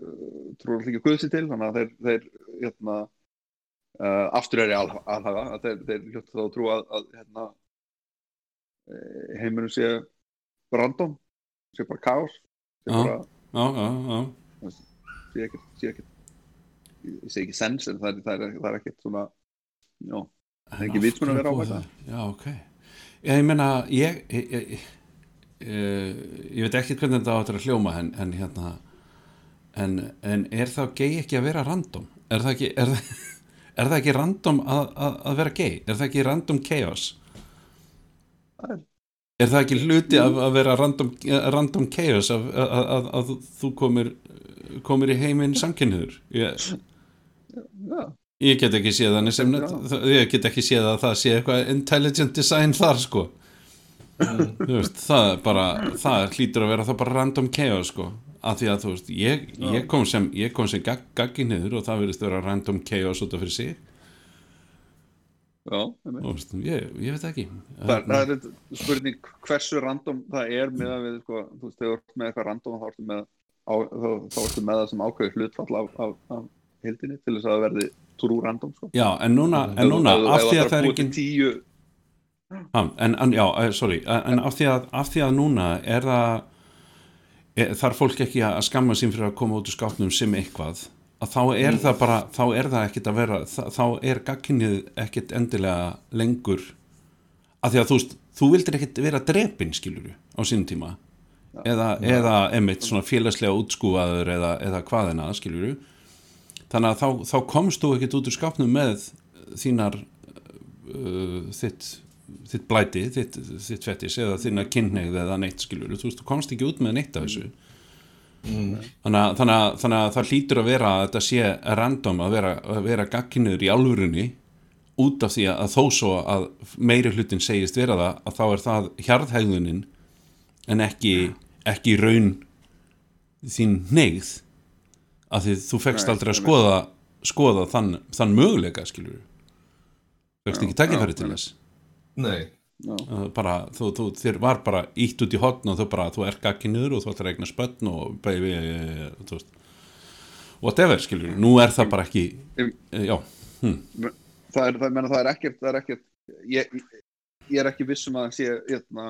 trúlýsingja guðsi til þannig að þeir, þeir hérna, uh, aftur er í al, alhaga að þeir, þeir hljóttu þá að trúa að, að hérna, eh, heiminum sé random sé bara kaos sé bara, sé ekkert sé segi ekki sens en það er, það er, það er ekkert svona já, En er ekki af vitsmunur að vera á þetta? það? Já, ok Já, ég meina, ég ég, ég, ég, ég veit ekki hvernig þetta áttur að hljóma en, en hérna en, en er þá gay ekki að vera random? Er það ekki er það, er það ekki random að, að, að vera gay? Er það ekki random chaos? Það er- Er það ekki hluti af að vera random, random chaos að, að, að, að þú komir komir í heiminn samkynniður? Ég, Ég get ekki séð þannig sem ég get ekki séð að það sé eitthvað intelligent design þar sko þú veist, það bara það hlýtur að vera það bara random chaos sko af því að þú veist, ég, ég kom sem sem gag, gaggi niður og það verðist vera random chaos út af fyrir sig. Já, veist, ég, ég veit ekki. Það, það er þetta spurning hversu random það er með að við sko, þú veist, þegar þú ert með eitthvað random þá ertu með, á, þá, þá ertu með það sem ákveði hlutfall af, af, af hildinni til þess að það verði trú random sko. já, en núna, en núna þú- af því að það er ekki tíu, Ha, en, en já, eh, sorry en af því, að, af því að núna er það þarf fólk ekki að skamma sín fyrir að koma út úr skápnum sem eitthvað? Að þá er það bara, þá er það ekkit að vera, þá, þá er gagkinnið ekkit endilega lengur. Að því að þú veist, þú vildir ekkit vera drepin skiluru á sínum tíma. Eða, eða emitt svona félagslega útskúfaður eða, eða hvaðina skiluru þannig að þá, þá komst þú ekkit út úr skápnum með þínar uh, þitt þitt blæti, þitt, þitt fettis eða þína kynneigð eða neitt skiluru þú veist, þú komst ekki út með neitt af þessu. Þannig, að, þannig, að, þannig að það hlýtur að vera að þetta sé random að vera, að vera gagkinnur í alvörunni út af því að þó svo að meiri hlutin segist vera það að þá er það hjarðhægðunin en ekki, ekki raun þín neigð að því þú fegst aldrei að skoða, skoða þann, þann möguleika skilur fegst Já, ekki tækifæri já, til þess Nei. Uh, bara, þú, þú, þér var bara ítt út í hotn og þú bara, þú er gaggi niður og þú ætlar að eigna spötn og baby, eh, þú veist whatever, skilur, nú er það bara ekki eh, já, það er, það, menna, það er ekkert, það er ekkert ég, ég er ekki viss um að það sé hérna,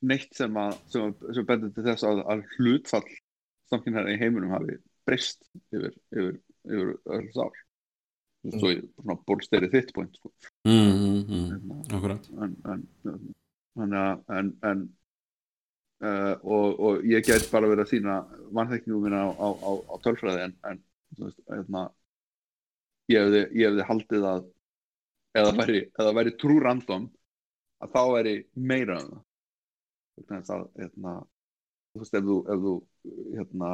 neitt sem, að, sem, sem bendur til þess að, að hlutfall samkynhæra í heiminum hafi breyst yfir, yfir, yfir öll mm. Svo ég svona bólsteri þitt point sko. mm, mm, mm, akkurat. en en, en, en, en uh, og, og ég get bara verið að sína vannþekkingu minna á, á, á, á tölfræði en, veist, hérna, ég, hefði, ég hefði haldið að eða væri, eða væri trú random að þá væri meira um það. Vegna þess að, hérna, þú veist ef þú, ef þú hérna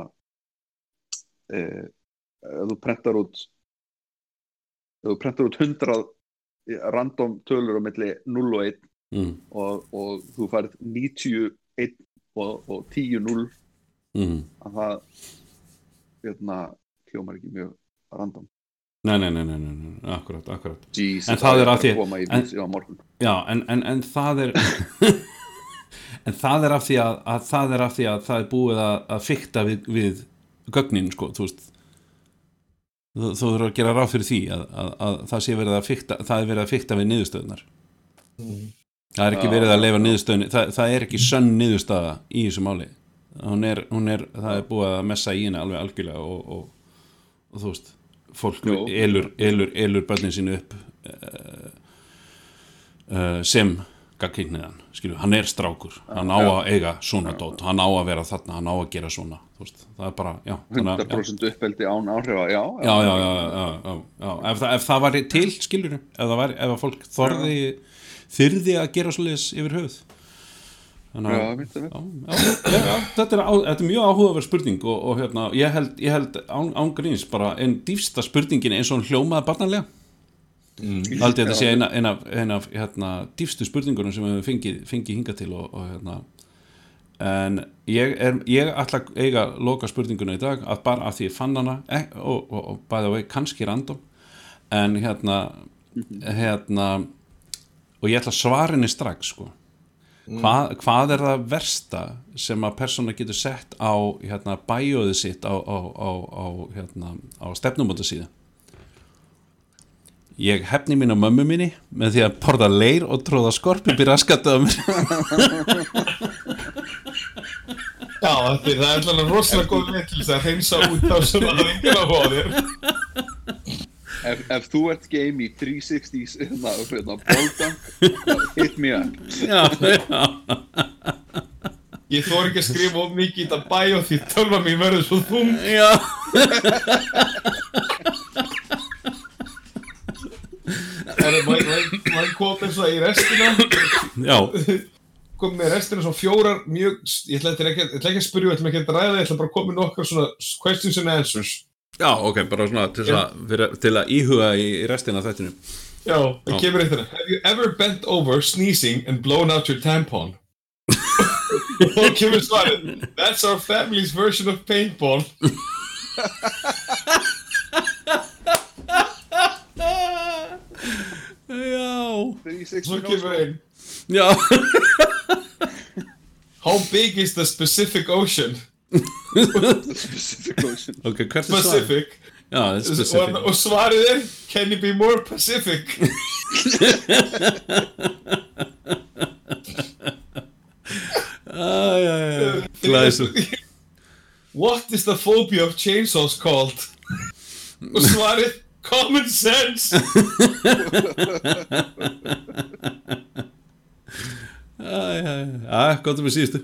eh, ef þú prentar út þú prentar út 100 random tölur á milli 0 og 1 mm, og, og þú færð 91 og, og 10-0 mm. að það hérna hljómar ekki mjög random. Nei, nei, nei, nei, nei, akkurat, akkurat. Jesus, En það er að því- en- Já, en, en, en það er en það er af því að, að það er af því að það er búið að, að fykta við, við gögnin, sko, þú veist þú, þurfur að gera ráð fyrir því að, að, að það sé verið að fykta það er verið að fykta við niðurstöðunar það er ekki verið að leifa niðurstöðun það, það er ekki sönn niðurstöða í þessu máli. Hún er, hún er, það er búið að messa í henni alveg algjörlega og, og, og þú veist, fólk elur, elur, elur börnin sínu upp uh, uh, sem gagkynniðan, skilju, hann er strákur. Hann á að eiga svona dót. Hann á að vera þarna, hann á að gera svona veist, það er bara, já, þannig að- já. 100% uppeldi án áhrifa, já, Já, já, já, já, já, já. Ef, það, ef það var til, skilur ef, það var, ef að fólk þorði þyrði að gera svoleiðis yfir höfuð. Þannig já, að já, já, já, þetta, er er mjög áhugaverð spurning og, og hérna, ég held, ég held án, án gríns bara einn dýfsta spurningin eins og hún hljómaði barnanlega mm. aldrei þetta sé eina, eina, eina af hérna, dýfstu spurningunum sem við höfum fengið, fengið hingað til og, og hérna. En ég, er, ég ætla að eiga loka spurninguna í dag að bara af því ég fann hana eh, og, og, og bæði á vei kannski random. En hérna hérna og ég ætla að svara henni strax sko. Hvað, hvað er það versta sem að persóna getur sett á hérna, bæjóðið sitt á, á, á, á, hérna, á stefnumóta síða ég hefni mín á mömmu minni með því að porða leir og tróða skorpið byrja að skatta á mér Já, er, það er alveg rosalega góð veit til þess að hreinsa út þá sem það er enginn að þér. Ef, ef þú ert game í 360s hérna, hérna, bóltank, hit me up já, já, Ég þór ekki að skrifa of mikið í þetta bæ og því tölva mín verður svo þung. já. Það er kom eins og í restina, já. kom með restina svona fjórar mjög, ég ætla ekki, ég ætla ekki að spyrja, ég ætla ekki að ræða, ég ætla bara að koma með nokkar svona questions and answers. já, ok, bara svona til, að, fyrir, til að íhuga í, í restina þættinu Já, það kemur eitt hérna. Have you ever bent over sneezing and blown out your tampon? Og kemur svarið, that's our family's version of paintball. já, 360 Svo kemur einn, já how big is the specific ocean? specific ocean ok, hvert er svarið? Pacific. já, það er Og, specific og svarið er, can you be more Pacific? Æ, já, já, já. Glæsilegt. What is the phobia of chainsaws called? Og svarið Common sense Já, gott um að síðustu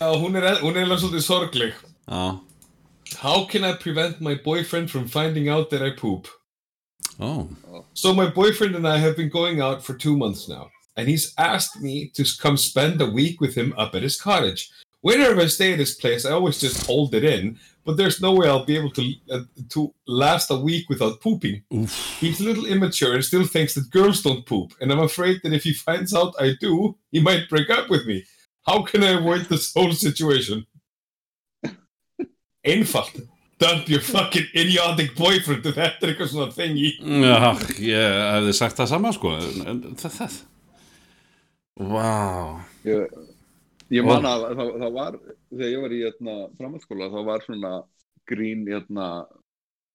Já, hún er, hún er alveg svolítið sorgleg Já, How can I prevent my boyfriend from finding out that I poop? Oh. So my boyfriend and I have been going out for two months now, and he's asked me to come spend a week with him up at his cottage. Whenever I stay at his place, I always just hold it in, but there's no way I'll be able to uh, to last a week without pooping. úf He's a little immature and still thinks that girls don't poop, and I'm afraid that if he finds out I do, he might break up with me. How can I avoid this whole situation? Einfalt. Dump your fucking idiotic boyfriend if þetta er eitthvað svona thingy. Já, ég hefði sagt það sama sko en, en það, það Vá Ég, ég man að það, það var, þegar ég var í hérna, framhaldsskóla, þá var svona grín, hérna,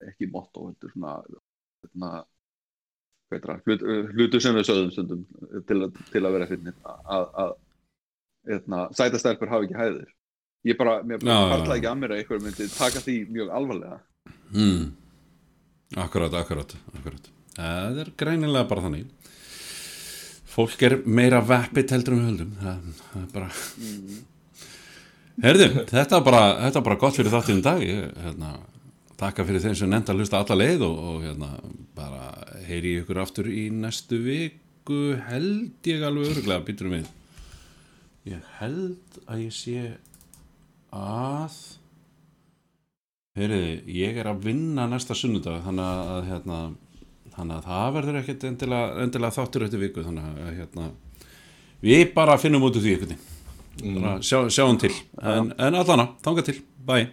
ekki motto, er svona, hérna, hvað er það, hlut, hlutu sem við sögðum stundum til, til að vera fyrir að, að hérna, sætastelpur hafi ekki hæðir. Ég bara, mér já. ekki að mér að einhver myndi taka því mjög alvarlega. hmm. Akkurat, akkurat, akkurat Það er greinilega bara þannig Fólk er meira veppið heldur um höldum. Það, það er bara Herðu, þetta er bara, þetta er bara gott fyrir þáttinn dag. Ég, hérna, Takka fyrir þeim sem nefnd að hlusta alla leið og, og hérna, bara heyri ykkur aftur í næstu viku held ég alveg öruglega býturum við. Ég held að ég sé að Heyriði, ég er að vinna næsta sunnudag þannig að, hérna, þannig að það verður ekkert endilega, endilega þáttur eftir viku þannig að hérna, við bara finnum út úr því einhvern veginn. Sjá, sjáum til. En, en allana, þanga til, bye